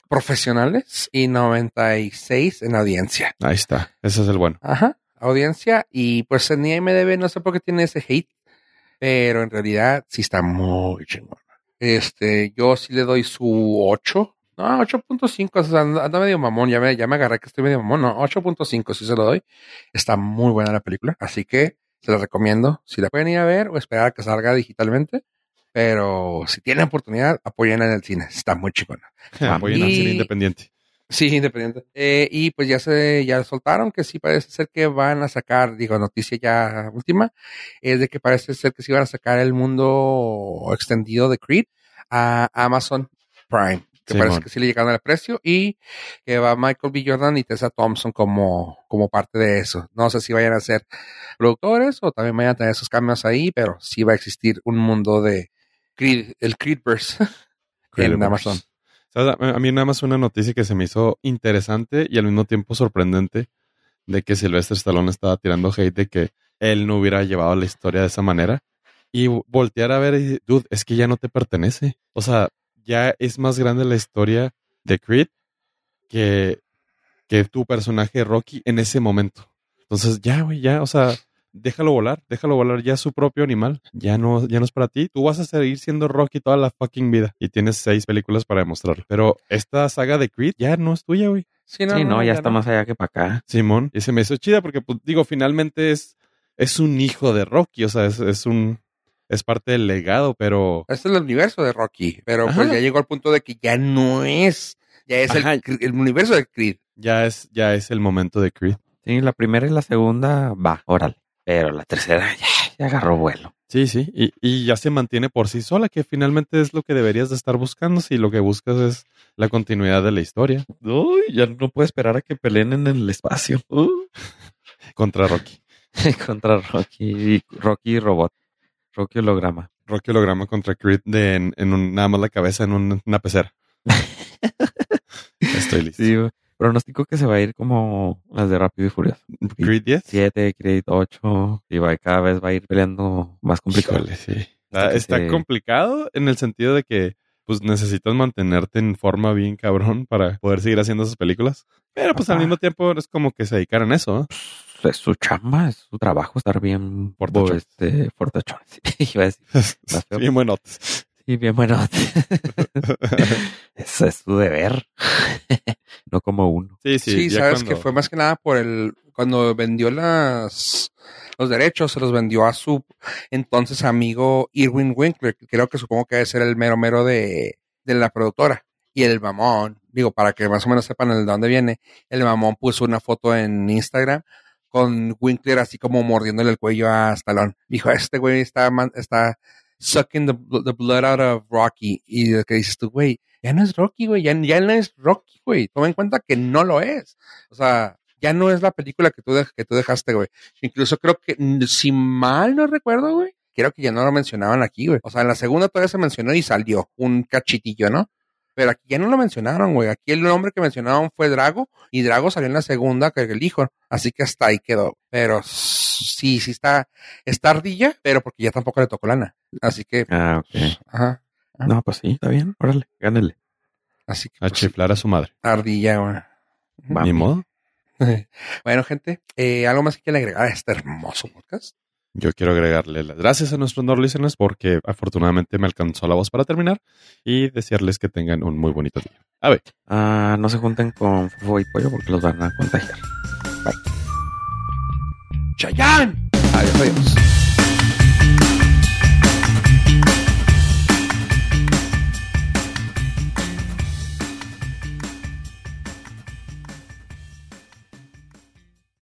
profesionales y 96 en audiencia. Ahí está. Ese es el bueno. Ajá, audiencia y pues en IMDb no sé por qué tiene ese hate, pero en realidad sí está muy chingón. Este, yo sí le doy su 8. No, 8.5, o sea, anda anda medio mamón, ya me, ya me agarré que estoy medio mamón, no, 8.5 sí se lo doy. Está muy buena la película, así que se la recomiendo. Si la pueden ir a ver o esperar a que salga digitalmente, pero si tienen oportunidad, apoyen en el cine, está muy chingona. Apoyen al cine independiente. Sí, independiente. Eh, y pues ya se, ya soltaron que sí parece ser que van a sacar, digo, noticia ya última, es de que parece ser que sí van a sacar el mundo extendido de Creed a Amazon Prime. Que parece que sí le llegaron al precio y que va Michael B. Jordan y Tessa Thompson como, como parte de eso. No sé si vayan a ser productores o también vayan a tener esos cambios ahí, pero sí va a existir un mundo de Creed, el Creedverse en. Amazon. ¿Sabes? A mí nada más una noticia que se me hizo interesante y al mismo tiempo sorprendente de que Sylvester Stallone estaba tirando hate de que él no hubiera llevado la historia de esa manera. Y voltear a ver y decir, dude, es que ya no te pertenece. O sea, ya es más grande la historia de Creed que, que tu personaje Rocky en ese momento. Entonces, ya, güey, ya, o sea, déjalo volar, déjalo volar, ya es su propio animal, ya no, ya no es para ti. Tú vas a seguir siendo Rocky toda la fucking vida y tienes seis películas para demostrarlo. Pero esta saga de Creed ya no es tuya, güey. Sí, sí, no, ya está no. más allá que para acá. Simón, y se me hizo chida porque, pues, digo, finalmente es, es un hijo de Rocky, o sea, es, es un, es parte del legado, pero Este es el universo de Rocky, pero pues ya llegó al punto de que ya no es, ya es el, el universo de Creed. ya es, ya es el momento de Creed. Sí, la primera y la segunda, va, órale. Pero la tercera ya, ya agarró vuelo. Sí, sí, y, y ya se mantiene por sí sola, que finalmente es lo que deberías de estar buscando si lo que buscas es la continuidad de la historia Uy, ya no puedo esperar a que peleen en el espacio. Uh. contra Rocky. Contra Rocky, Rocky Robot. Rocky holograma. Rocky holograma contra Creed de en, en un, nada más la cabeza en un- una pecera. Estoy listo. Sí, güey. pronostico que se va a ir como las de Rápido y Furioso. Creed 10. 7, Creed 8, y va, cada vez va a ir peleando más complicado. Híjole, sí. Hasta Está, se- complicado en el sentido de que pues necesitas mantenerte en forma bien cabrón para poder seguir haciendo esas películas. Pero pues al mismo tiempo es como que se dedicaran a eso. ¿eh? Es su chamba, es su trabajo estar bien Fortachón. Este, fortachón. Sí, iba a decir. Bien buenotes. Sí, bien bueno. Eso es su deber. no como uno. Sí, Sí, sí. sabes cuando- que fue más que nada por el cuando vendió las los derechos, se los vendió a su entonces amigo Irwin Winkler, que creo que supongo que debe ser el mero mero de, de la productora. Y el mamón, digo, para que más o menos sepan de dónde viene, el mamón puso una foto en Instagram con Winkler así como mordiéndole el cuello a Stallone. Dijo, este güey está, está sucking the, the blood out of Rocky. Y que dices tú, güey, ya no es Rocky, güey, ya, ya no es Rocky, güey. Toma en cuenta que no lo es. O sea, ya no es la película que tú, que tú dejaste, güey. Incluso creo que, si mal no recuerdo, güey, creo que ya no lo mencionaban aquí, güey. O sea, en la segunda todavía se mencionó y salió un cachitillo, ¿no? Pero aquí ya no lo mencionaron, güey. Aquí el nombre que mencionaron fue Drago y Drago salió en la segunda que el hijo. Así que hasta ahí quedó. Pero sí, sí está, está ardilla, pero porque ya tampoco le tocó lana. Así que, Ah, ok. ajá. No, pues sí, está bien. Órale, gánele. Así que, A pues, chiflar a su madre. ardilla, güey. Ni modo. Bueno, gente, eh, ¿algo más que quieran agregar a este hermoso podcast? Yo quiero agregarle las gracias a nuestros no listeners porque afortunadamente me alcanzó la voz para terminar y desearles que tengan un muy bonito día. A ver, Ah, no se junten con Fofo y Pollo porque los van a contagiar. ¡Chayán! Adiós, adiós.